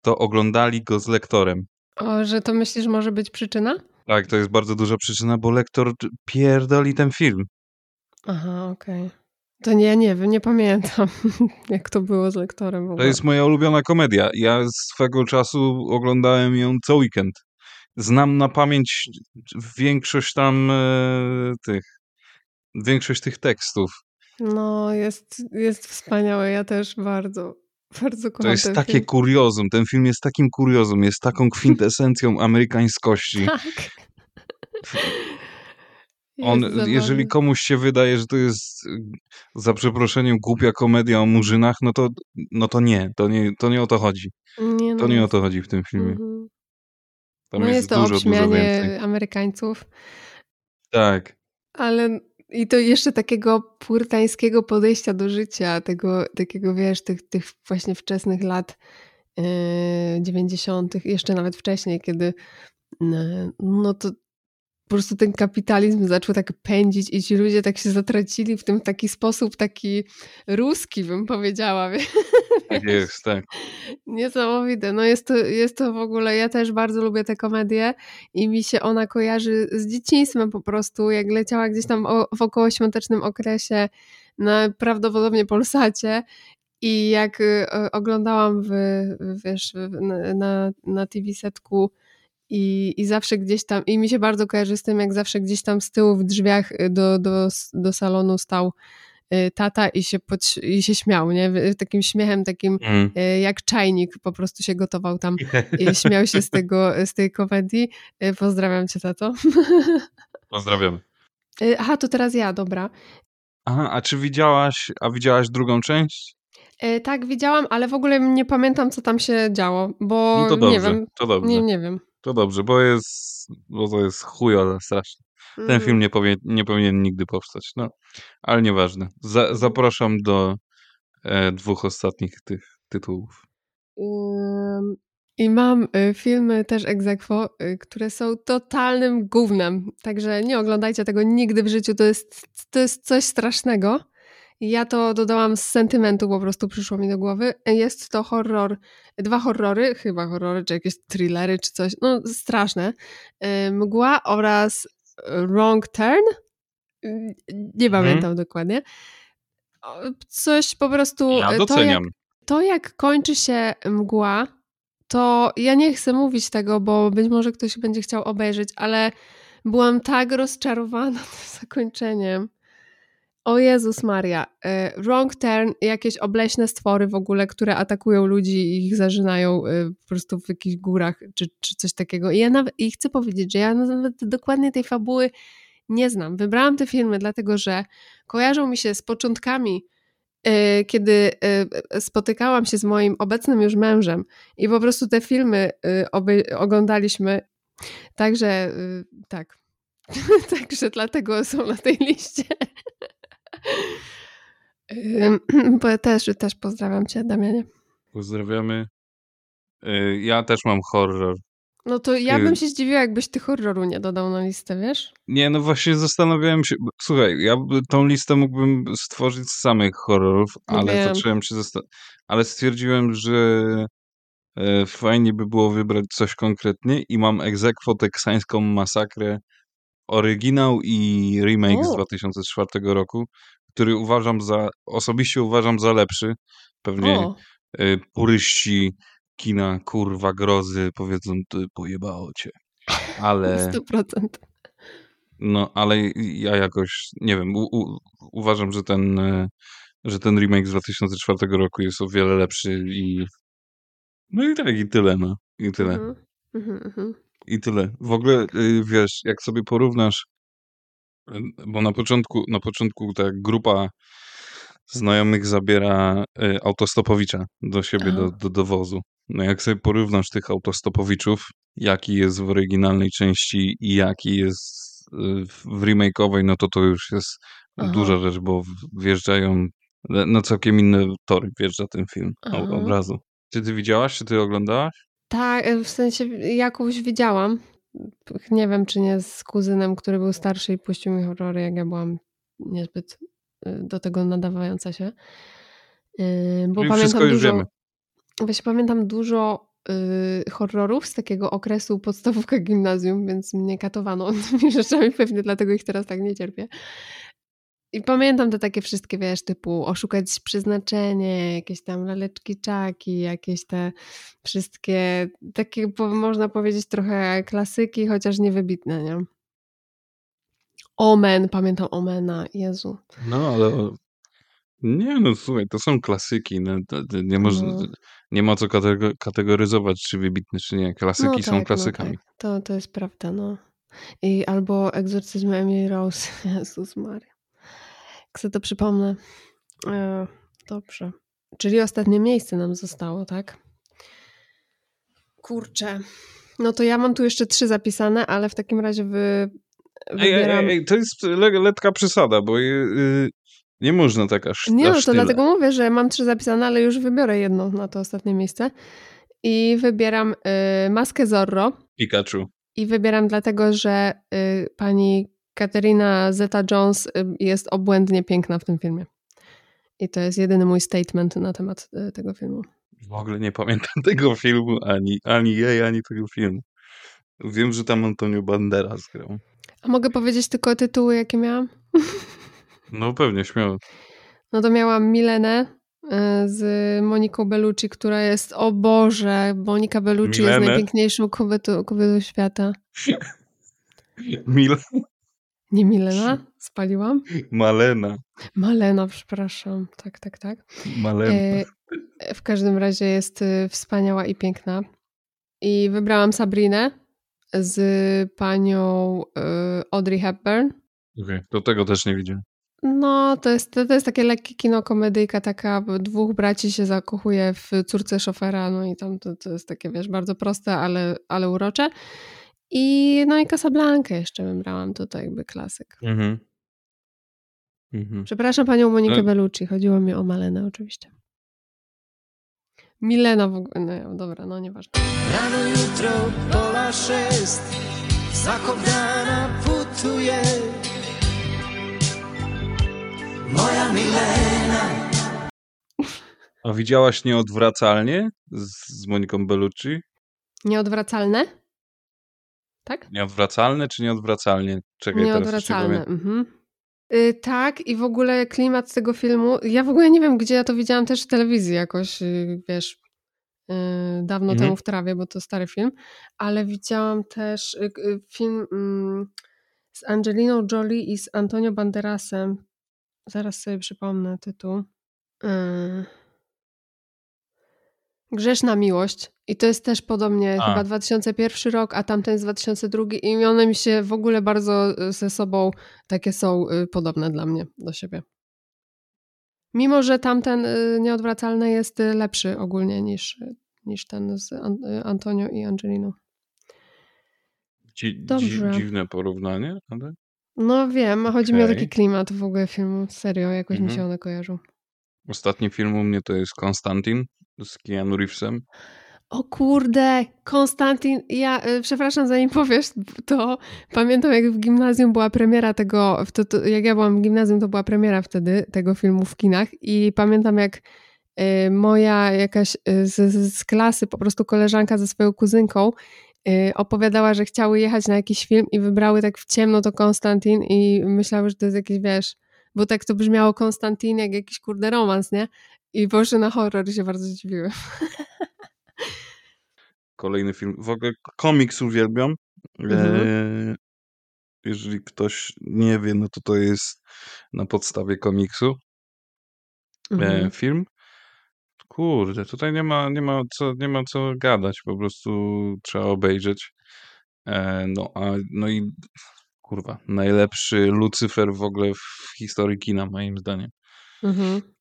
to oglądali go z lektorem. O, że to myślisz może być przyczyna? Tak, to jest bardzo duża przyczyna, bo lektor pierdoli ten film. Aha, okej. To nie, nie wiem, nie pamiętam, jak to było z lektorem w To jest moja ulubiona komedia. Ja swego czasu oglądałem ją co weekend. Znam na pamięć większość tam e, tych, większość tych tekstów. No, jest, jest wspaniałe. Ja też bardzo, bardzo kocham To jest takie film. kuriozum. Ten film jest takim kuriozum, jest taką kwintesencją amerykańskości. Tak. On, jeżeli komuś się wydaje, że to jest y, za przeproszeniem głupia komedia o murzynach, no to, no to nie, to nie, to nie o to chodzi. Nie, To no nie o to chodzi w tym filmie. Mhm. Tam No jest, jest to dużo, dużo obśmianie więcej. Amerykańców, Tak. ale i to jeszcze takiego purtańskiego podejścia do życia, tego takiego, wiesz, tych, tych właśnie wczesnych lat yy, 90., jeszcze nawet wcześniej, kiedy yy, no to po prostu ten kapitalizm zaczął tak pędzić i ci ludzie tak się zatracili w tym taki sposób taki ruski, bym powiedziała. Tak jest, tak. Niesamowite. No jest to, jest to w ogóle, ja też bardzo lubię tę komedię i mi się ona kojarzy z dzieciństwem po prostu, jak leciała gdzieś tam w okołoświątecznym okresie na prawdopodobnie Polsacie i jak y, oglądałam w, wiesz, na, na, na TV setku i, i zawsze gdzieś tam, i mi się bardzo kojarzy z tym, jak zawsze gdzieś tam z tyłu w drzwiach y, do, do, do salonu stał y, tata i się, podś- i się śmiał, nie? Takim śmiechem, takim Mm. e, jak czajnik po prostu się gotował tam i śmiał się z tego, z tej komedii. Pozdrawiam cię, tato. Pozdrawiam. Aha, to teraz ja, dobra. Aha, a czy widziałaś, a widziałaś drugą część? Tak, widziałam, ale w ogóle nie pamiętam, co tam się działo, bo No to dobrze, nie wiem. to dobrze. Nie, nie wiem. To dobrze, bo jest, bo to jest chujowe strasznie. Ten Mhm. film nie, powie, nie powinien nigdy powstać, no. Ale nieważne. Za, zapraszam do e, dwóch ostatnich tych tytułów. Ym, I mam y, filmy też aequo, y, które są totalnym gównem. Także nie oglądajcie tego nigdy w życiu. To jest, to jest coś strasznego. Ja to dodałam z sentymentu, po prostu przyszło mi do głowy. Jest to horror, dwa horrory, chyba horrory, czy jakieś thrillery, czy coś. No, straszne. Mgła oraz Wrong Turn. Nie Mhm. pamiętam dokładnie. O, Coś po prostu. Ja y, to jak, doceniam. to jak kończy się mgła, to ja nie chcę mówić tego, bo być może ktoś będzie chciał obejrzeć, ale byłam tak rozczarowana tym zakończeniem. O Jezus Maria. e, Wrong turn, jakieś obleśne stwory w ogóle, które atakują ludzi i ich zażynają e, po prostu w jakichś górach czy, czy coś takiego. I ja nawet, i chcę powiedzieć, że ja nawet dokładnie tej fabuły nie znam. Wybrałam te filmy dlatego, że kojarzą mi się z początkami e, kiedy spotykałam się z moim obecnym już mężem i po prostu te filmy oglądaliśmy. Także tak. Także dlatego są na tej liście. Bo też, też pozdrawiam cię, Damianie. Pozdrawiamy. E, ja też mam horror. No to ja bym się zdziwiła, jakbyś ty horroru nie dodał na listę, wiesz? Nie, no właśnie zastanawiałem się. Słuchaj, ja tą listę mógłbym stworzyć z samych horrorów, No ale wiem. zacząłem się zastanawiać. Ale stwierdziłem, że e, fajnie by było wybrać coś konkretnie i mam egzekwo teksańską masakrę oryginał i remake z O. 2004 roku, który uważam za, osobiście uważam za lepszy. Pewnie O, e, puryści kina, kurwa, grozy powiedzą, ty pojebało cię. Ale... 100%. No, ale ja jakoś, nie wiem, u, u, uważam, że ten, e, że ten remake z 2004 roku jest o wiele lepszy i no i tak, i tyle, no, i tyle, Mhm. Mhm, mhm. I tyle. W ogóle, y, wiesz, jak sobie porównasz, bo na początku, na początku ta grupa znajomych zabiera y, autostopowicza do siebie, do, do dowozu. No jak sobie porównasz tych autostopowiczów, jaki jest w oryginalnej części i jaki jest y, w remake'owej, no to to już jest Aha. duża rzecz, bo wjeżdżają na całkiem inne tory wjeżdża ten film Aha. o- od razu. Czy ty widziałaś, czy ty oglądałaś? Tak, e, w sensie jakąś widziałam. nie wiem, czy nie z kuzynem, który był starszy i puścił mi horrory, jak ja byłam niezbyt y, do tego nadawająca się. Y, Bo Czyli pamiętam wszystko już dużo, wiemy. Właśnie pamiętam dużo y, horrorów z takiego okresu podstawówka gimnazjum, więc mnie katowano tymi rzeczami, pewnie dlatego ich teraz tak nie cierpię. I pamiętam te takie wszystkie, wiesz, typu oszukać przeznaczenie, jakieś tam laleczki czaki, jakieś te wszystkie takie, po- można powiedzieć, trochę klasyki, chociaż niewybitne, nie? Omen, pamiętam Omena, Jezu. No, ale nie no, słuchaj, to są klasyki. No, nie, można, No. nie ma co katego- kategoryzować, czy wybitne, czy nie. Klasyki są no klasykami. tak, to, to jest prawda, no. I albo egzorcyzm Emily Rose, Jezus Maria. Jak sobie to przypomnę. E, dobrze. Czyli ostatnie miejsce nam zostało, tak? Kurczę. No to ja mam tu jeszcze trzy zapisane, ale w takim razie wy, Ej, ej, wybieram... ej, ej, to jest le, lekka przesada, bo y, nie można tak aż Nie, no aż to tyle. dlatego mówię, że mam trzy zapisane, ale już wybiorę jedno na to ostatnie miejsce. I wybieram y, maskę Zorro. Pikachu. I wybieram dlatego, że y, pani Katerina Zeta-Jones y, jest obłędnie piękna w tym filmie. I to jest jedyny mój statement na temat y, tego filmu. W ogóle nie pamiętam tego filmu, ani, ani jej, ani tego filmu. Wiem, że tam Antonio Banderas grał. A mogę powiedzieć tylko tytuły, jakie miałam? No pewnie, śmiało. No to miałam Milenę y, z Moniką Bellucci, która jest, o Boże, Monika Bellucci jest najpiękniejszą kobietą, kobietą świata. Mil Nie Milena? Spaliłam? Malena. Malena, przepraszam. Tak, tak, tak. Malena. E, w każdym razie jest y, wspaniała i piękna. I wybrałam Sabrinę z panią y, Audrey Hepburn. Okej, to tego też nie widziałem. No, to jest, to, jest takie lekkie kino, komedyjka taka, dwóch braci się zakochuje w córce szofera, no i tam to, to jest takie, wiesz, bardzo proste, ale, ale urocze. I no i Casablanca jeszcze wybrałam, to to jakby klasyk. Mhm. Mhm. Przepraszam panią Monikę No. Bellucci, chodziło mi o Malenę oczywiście. Milena w ogóle, no dobra, no nieważne. Rano jutro pola sześć Zakopana putuje Moja Milena A widziałaś Nieodwracalnie z, z Moniką Bellucci? Nieodwracalne? Tak? Nieodwracalne czy Nieodwracalnie? Czekaj, teraz już nie Nieodwracalne. pamiętam. Mhm. Y, tak, i w ogóle klimat tego filmu. Ja w ogóle nie wiem, gdzie ja to widziałam też w telewizji jakoś, y, wiesz, y, dawno Mhm. temu w trawie, bo to stary film, ale widziałam też y, y, film mm, z Angeliną Jolie i z Antonio Banderasem. Zaraz sobie przypomnę tytuł. Grzeszna miłość. I to jest też podobnie A. chyba 2001 rok, a tamten jest 2002 i one mi się w ogóle bardzo y, ze sobą takie są y, podobne dla mnie do siebie. Mimo, że tamten y, nieodwracalny jest lepszy ogólnie niż, niż ten z An- Antonio i Angeliną. Dzi, Dobrze. dziwne porównanie, ale No wiem, a chodzi mi o taki klimat w ogóle filmu. Serio, jakoś mi Mhm. się one kojarzą. ostatni film u mnie to jest Konstantin z Keanu Reevesem. O kurde, Konstantin, ja y, przepraszam, zanim powiesz, to pamiętam jak w gimnazjum była premiera tego, to, to, jak ja byłam w gimnazjum, to była premiera wtedy tego filmu w kinach i pamiętam jak y, moja jakaś y, z z klasy, po prostu koleżanka ze swoją kuzynką y, opowiadała, że chciały jechać na jakiś film i wybrały tak w ciemno to Konstantin i myślały, że to jest jakiś, wiesz, bo tak to brzmiało Konstantin jak jakiś kurde romans, nie? I poszły na horror się bardzo zdziwiły. Kolejny film. W ogóle komiks uwielbiam. Mhm. E, jeżeli ktoś nie wie, no to to jest na podstawie komiksu e, Mhm. film. Kurde, tutaj nie ma, nie, ma co, nie ma co gadać, po prostu trzeba obejrzeć. E, no, a, no i kurwa, najlepszy Lucyfer w ogóle w historii kina, moim zdaniem. Mhm.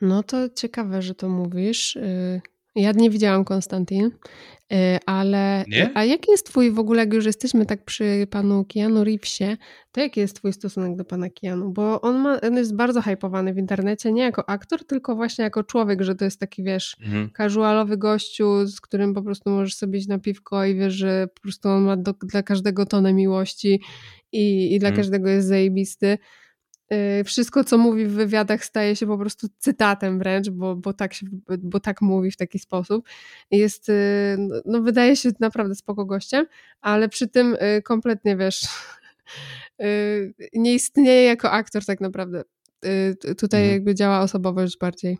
No to ciekawe, że to mówisz. Y, Ja nie widziałam Konstantin, y, ale Nie? a jaki jest twój w ogóle, jak już jesteśmy tak przy panu Keanu Reevesie, to jaki jest twój stosunek do pana Keanu? Bo on, ma, on jest bardzo hypowany w internecie, nie jako aktor, tylko właśnie jako człowiek, że to jest taki, wiesz, Mhm. casualowy gościu, z którym po prostu możesz sobie iść na piwko i wiesz, że po prostu on ma do, dla każdego tonę miłości i, i dla Mhm. każdego jest zajebisty. Y, Wszystko, co mówi w wywiadach, staje się po prostu cytatem wręcz, bo, bo, tak, się, bo tak mówi w taki sposób. Jest, y, no, no wydaje się naprawdę spoko gościem, ale przy tym y, kompletnie, wiesz, nie istnieje jako aktor tak naprawdę. Tutaj Mhm. jakby działa osobowość bardziej.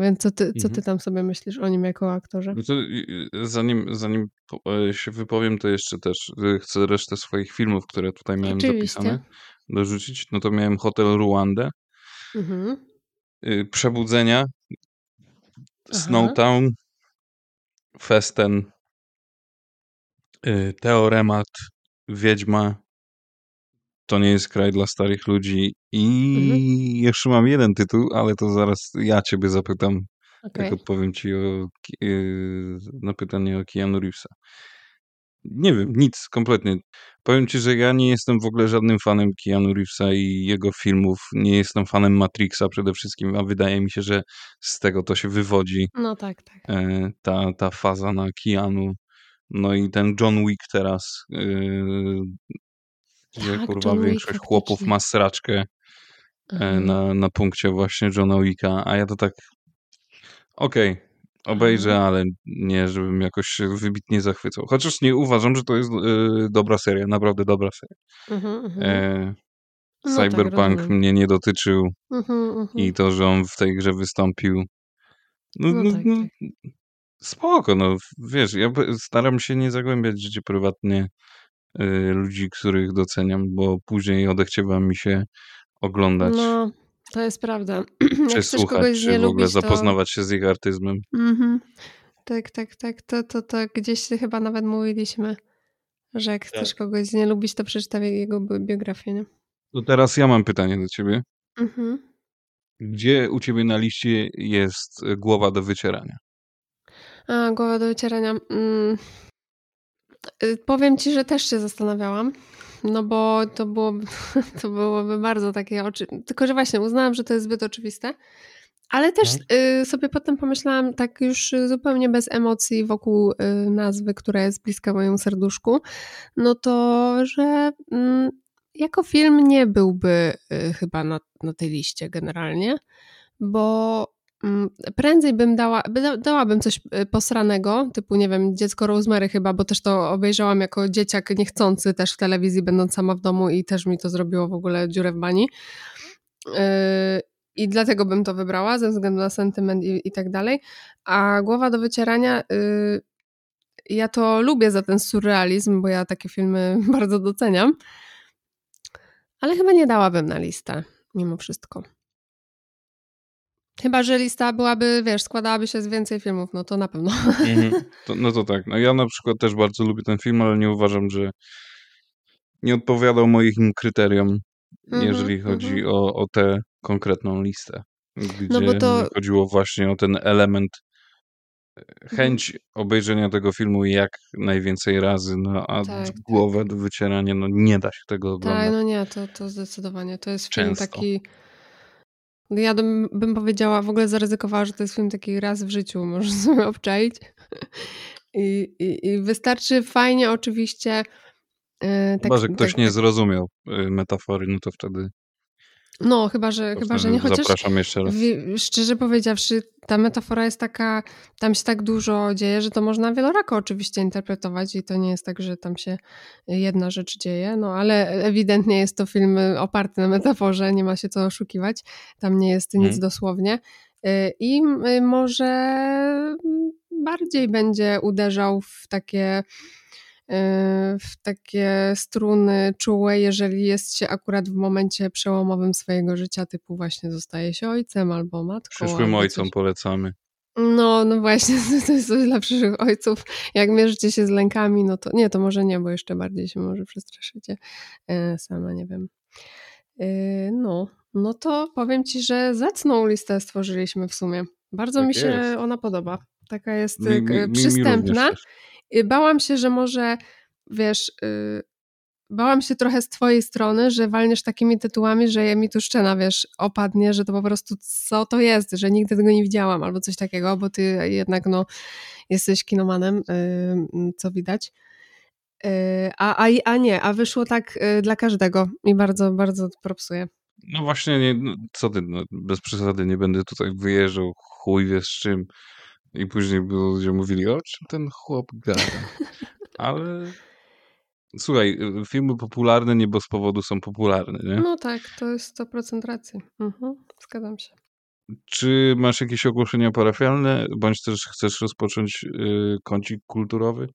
Więc co ty, co ty Mhm. tam sobie myślisz o nim jako aktorze? No zanim, zanim się wypowiem, to jeszcze też chcę resztę swoich filmów, które tutaj miałem Oczywiście. zapisane, dorzucić. No to miałem Hotel Ruandę, Mhm. y, Przebudzenia. Snowtown, Festen, y, Teoremat, Wiedźma, To nie jest kraj dla starych ludzi i Mhm. jeszcze mam jeden tytuł, ale to zaraz ja ciebie zapytam, Okej. jak odpowiem ci o, y, na pytanie o Keanu Reevesa. Nie wiem, nic, kompletnie. Powiem ci, że ja nie jestem w ogóle żadnym fanem Keanu Reevesa i jego filmów. Nie jestem fanem Matrixa przede wszystkim, a wydaje mi się, że z tego to się wywodzi No tak, tak. e, ta, ta faza na Keanu. No i ten John Wick teraz, gdzie Tak, kurwa John Wick większość chłopów faktycznie. ma sraczkę e, Aha. na, na punkcie właśnie Johna Wicka, a ja to tak okej, obejrzę, Aha. ale nie, żebym jakoś się wybitnie zachwycał. Chociaż nie uważam, że to jest e, dobra seria, naprawdę dobra seria. Mhm, mhm. E, No tak, Cyberpunk rozumiem. mnie nie dotyczył Mhm, mhm. i to, że on w tej grze wystąpił. No, No no, tak, no, tak. spoko, no wiesz, ja staram się nie zagłębiać w życie prywatnie y, ludzi, których doceniam, bo później odechciewa mi się oglądać No, to jest prawda. czy słuchać, kogoś czy nie w ogóle lubić, to... zapoznawać się z ich artyzmem. Mhm. Tak, tak, tak. To, to, to gdzieś chyba nawet mówiliśmy, że jak chcesz kogoś nie lubić, to przeczytaj jego bi- biografię, nie? To teraz ja mam pytanie do ciebie. Mhm. Gdzie u ciebie na liście jest głowa do wycierania? A, głowa do wycierania. Mm. Y, Powiem ci, że też się zastanawiałam. No bo to byłoby, to byłoby bardzo takie oczy. Tylko, że właśnie uznałam, że to jest zbyt oczywiste. Ale też y, sobie potem pomyślałam, tak już y, zupełnie bez emocji wokół y, nazwy, która jest bliska mojemu serduszku, no to, że mm, jako film nie byłby chyba na, na tej liście generalnie, bo prędzej bym dała, by da- dałabym coś y, posranego, typu nie wiem, Dziecko Rosemary chyba, bo też to obejrzałam jako dzieciak niechcący też w telewizji, będąc sama w domu i też mi to zrobiło w ogóle dziurę w bani. Yy, I dlatego bym to wybrała, ze względu na sentyment i, i tak dalej. A Głowa do wycierania, yy, ja to lubię za ten surrealizm, bo ja takie filmy bardzo doceniam. Ale chyba nie dałabym na listę, mimo wszystko. Chyba, że lista byłaby, wiesz, składałaby się z więcej filmów, no to na pewno. To, no to tak, no ja na przykład też bardzo lubię ten film, ale nie uważam, że nie odpowiadał moim kryteriom, Mhm, jeżeli chodzi mhm. o, o tę konkretną listę. Gdzie No bo to- chodziło właśnie o ten element, e, Mhm. chęć obejrzenia tego filmu jak najwięcej razy, no a Tak, tak. głowę do wycierania, no nie da się tego oglądać. Tak, no nie, to, to zdecydowanie. To jest film Często. taki. No Ja bym, bym powiedziała, w ogóle zaryzykowała, że to jest film taki raz w życiu, możesz sobie obczaić. I, i, i wystarczy fajnie, oczywiście. e, Chyba, tak- że ktoś tak- nie tak- zrozumiał y, metafory, no to wtedy, No, chyba, że, chyba, że nie. Chociaż zapraszam jeszcze raz. szczerze powiedziawszy, ta metafora jest taka, tam się tak dużo dzieje, że to można wielorako oczywiście interpretować i to nie jest tak, że tam się jedna rzecz dzieje, no ale ewidentnie jest to film oparty na metaforze, nie ma się co oszukiwać, tam nie jest nic Mhm. dosłownie Y, i y, może bardziej będzie uderzał w takie w takie struny czułe, jeżeli jest się akurat w momencie przełomowym swojego życia, typu właśnie zostaje się ojcem albo matką. Przyszłym ojcom coś. polecamy. No, no właśnie, to jest coś dla przyszłych ojców. Jak mierzycie się z lękami, no to nie, to może nie, bo jeszcze bardziej się może przestraszycie. E, sama nie wiem. E, no, no to powiem ci, że zacną listę stworzyliśmy w sumie. Bardzo Tak mi się jest. ona podoba. Taka jest Mi- y, mi- k- mi- Bałam się, że może, wiesz, y, bałam się trochę z twojej strony, że walniesz takimi tytułami, że mi tu szczena, wiesz, opadnie, że to po prostu co to jest, że nigdy tego nie widziałam albo coś takiego, bo ty jednak, no, jesteś kinomanem, y, co widać. Y, A, a, a nie, a wyszło tak dla każdego i bardzo, bardzo propsuję. No właśnie, nie, no, co ty, no, bez przesady nie będę tutaj wyjeżdżał, chuj wie z czym. I później by ludzie mówili, o czym ten chłop gada. Ale słuchaj, y, filmy popularne nie bez powodu są popularne, nie? No tak, to jest 100% racji. Mhm, zgadzam się. Czy masz jakieś ogłoszenia parafialne, bądź też chcesz rozpocząć y, kącik kulturowy,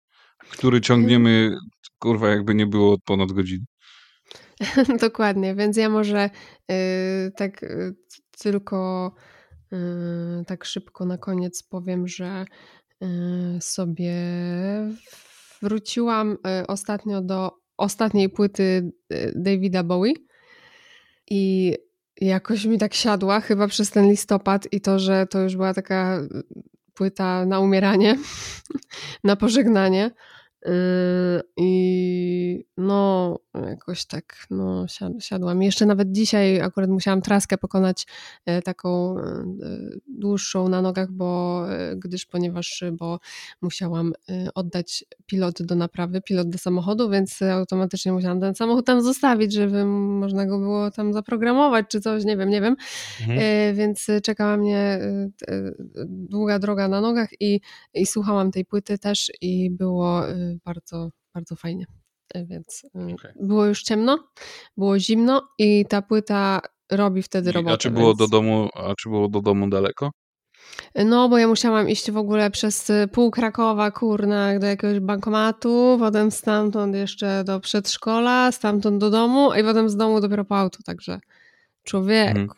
który ciągniemy, kurwa, jakby nie było od ponad godziny. Dokładnie, więc ja może y, tak y, tylko y, tak szybko na koniec powiem, że y, sobie wróciłam y, ostatnio do ostatniej płyty Davida Bowie i jakoś mi tak siadła chyba przez ten listopad i to, że to już była taka płyta na umieranie, na pożegnanie. Yy, I no, jakoś tak, no, siad- siadłam. Jeszcze nawet dzisiaj akurat musiałam traskę pokonać e, taką e, dłuższą na nogach, bo e, gdyż, ponieważ, bo musiałam oddać pilot do naprawy, pilot do samochodu, więc automatycznie musiałam ten samochód tam zostawić, żeby można go było tam zaprogramować czy coś, nie wiem, nie wiem. E, Więc czekała mnie długa droga na nogach i, i słuchałam tej płyty też i było bardzo, bardzo fajnie. E, Więc e, Okej. było już ciemno, było zimno i ta płyta robi wtedy robotę. A czy było więc... do domu, a czy było do domu daleko? No, bo ja musiałam iść w ogóle przez y, pół Krakowa, kurna, do jakiegoś bankomatu, potem stamtąd jeszcze do przedszkola, stamtąd do domu i potem z domu dopiero po auto, także człowiek, Mhm.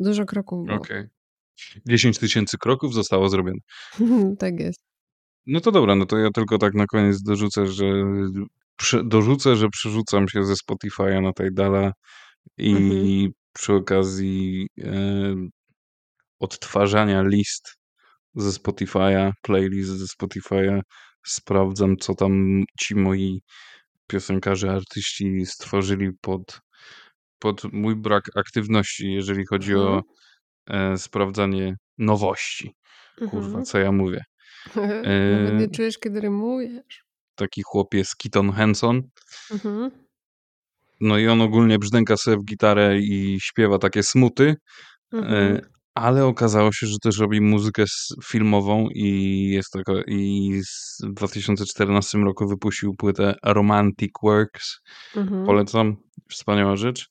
dużo kroków było. Okej. 10 tysięcy kroków zostało zrobione. tak jest. No to dobra, no to ja tylko tak na koniec dorzucę, że prze, dorzucę, że przerzucam się ze Spotify'a na Tidala i Mhm. przy okazji e, odtwarzania list ze Spotify'a, playlist ze Spotify'a, sprawdzam, co tam ci moi piosenkarze, artyści stworzyli pod, pod mój brak aktywności, jeżeli chodzi Mhm. o e, sprawdzanie nowości. Kurwa, Mhm. co ja mówię. Nawet nie E, czujesz, kiedy rymujesz. taki chłop jest Keaton Henson. Mhm. No i on ogólnie brzdęka sobie w gitarę i śpiewa takie smuty, Mhm. e, ale okazało się, że też robi muzykę filmową i jest taka, i w 2014 roku wypuścił płytę Romantic Works. Mhm. Polecam, wspaniała rzecz.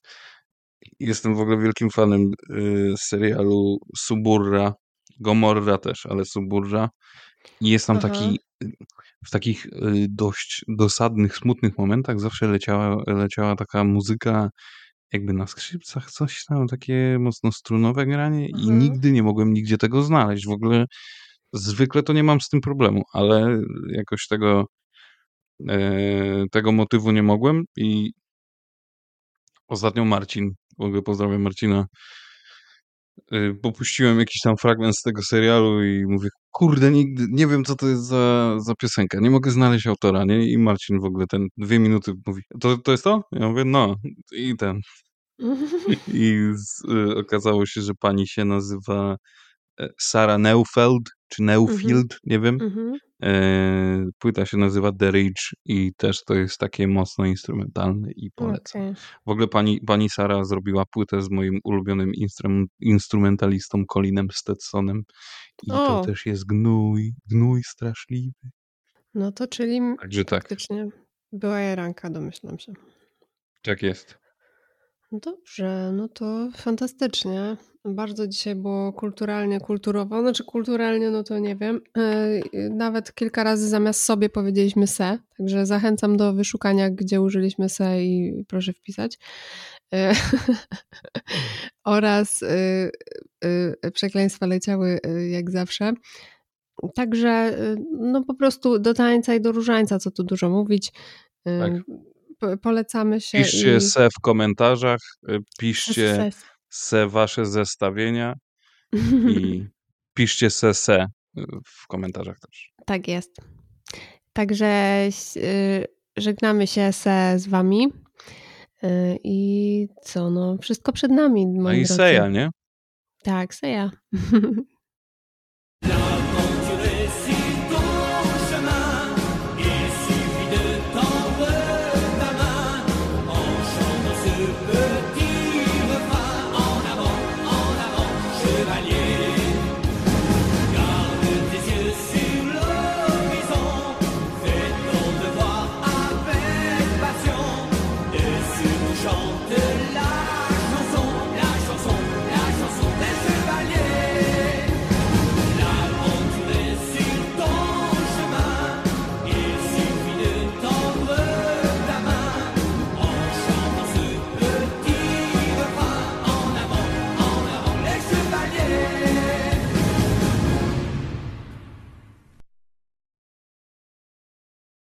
Jestem w ogóle wielkim fanem y, serialu Suburra, Gomorra też, ale Suburra. I jest tam Aha. taki, w takich y, dość dosadnych, smutnych momentach zawsze leciała, leciała taka muzyka jakby na skrzypcach, coś tam, takie mocno strunowe granie i Mhm. nigdy nie mogłem nigdzie tego znaleźć. W ogóle zwykle to nie mam z tym problemu, ale jakoś tego, e, tego motywu nie mogłem i ostatnio Marcin, w ogóle pozdrawiam Marcina, y, popuściłem jakiś tam fragment z tego serialu i mówię, kurde, nigdy, nie wiem co to jest za, za piosenka, nie mogę znaleźć autora, nie? I Marcin w ogóle ten dwie minuty mówi, to, to jest to? Ja mówię, no. I ten. I z, y, okazało się, że pani się nazywa e, Sara Neufeld, czy Neufield, nie wiem. Mhm. E, płyta się nazywa The Ridge i też to jest takie mocno instrumentalne i polecam. Okej. W ogóle pani, pani Sara zrobiła płytę z moim ulubionym instrum, instrumentalistą Colinem Stetsonem i to O. też jest gnój, gnój straszliwy. No to czyli Także tak, była jaranka, domyślam się. tak jest. No Dobrze, no to fantastycznie. Bardzo dzisiaj było kulturalnie, kulturowo. Znaczy kulturalnie, no to nie wiem. E, Nawet kilka razy zamiast sobie powiedzieliśmy se, także zachęcam do wyszukania, gdzie użyliśmy se i proszę wpisać. E, Oraz y, przekleństwa leciały jak zawsze. Także no po prostu do tańca i do różańca, co tu dużo mówić. Tak. Po- Polecamy się Piszcie i... se w komentarzach, y, piszcie se wasze zestawienia i piszcie se se y, w komentarzach też. Tak jest. Także y, żegnamy się se z wami. I co, no, wszystko przed nami, No i drodzy. Seja, nie? Tak, seja.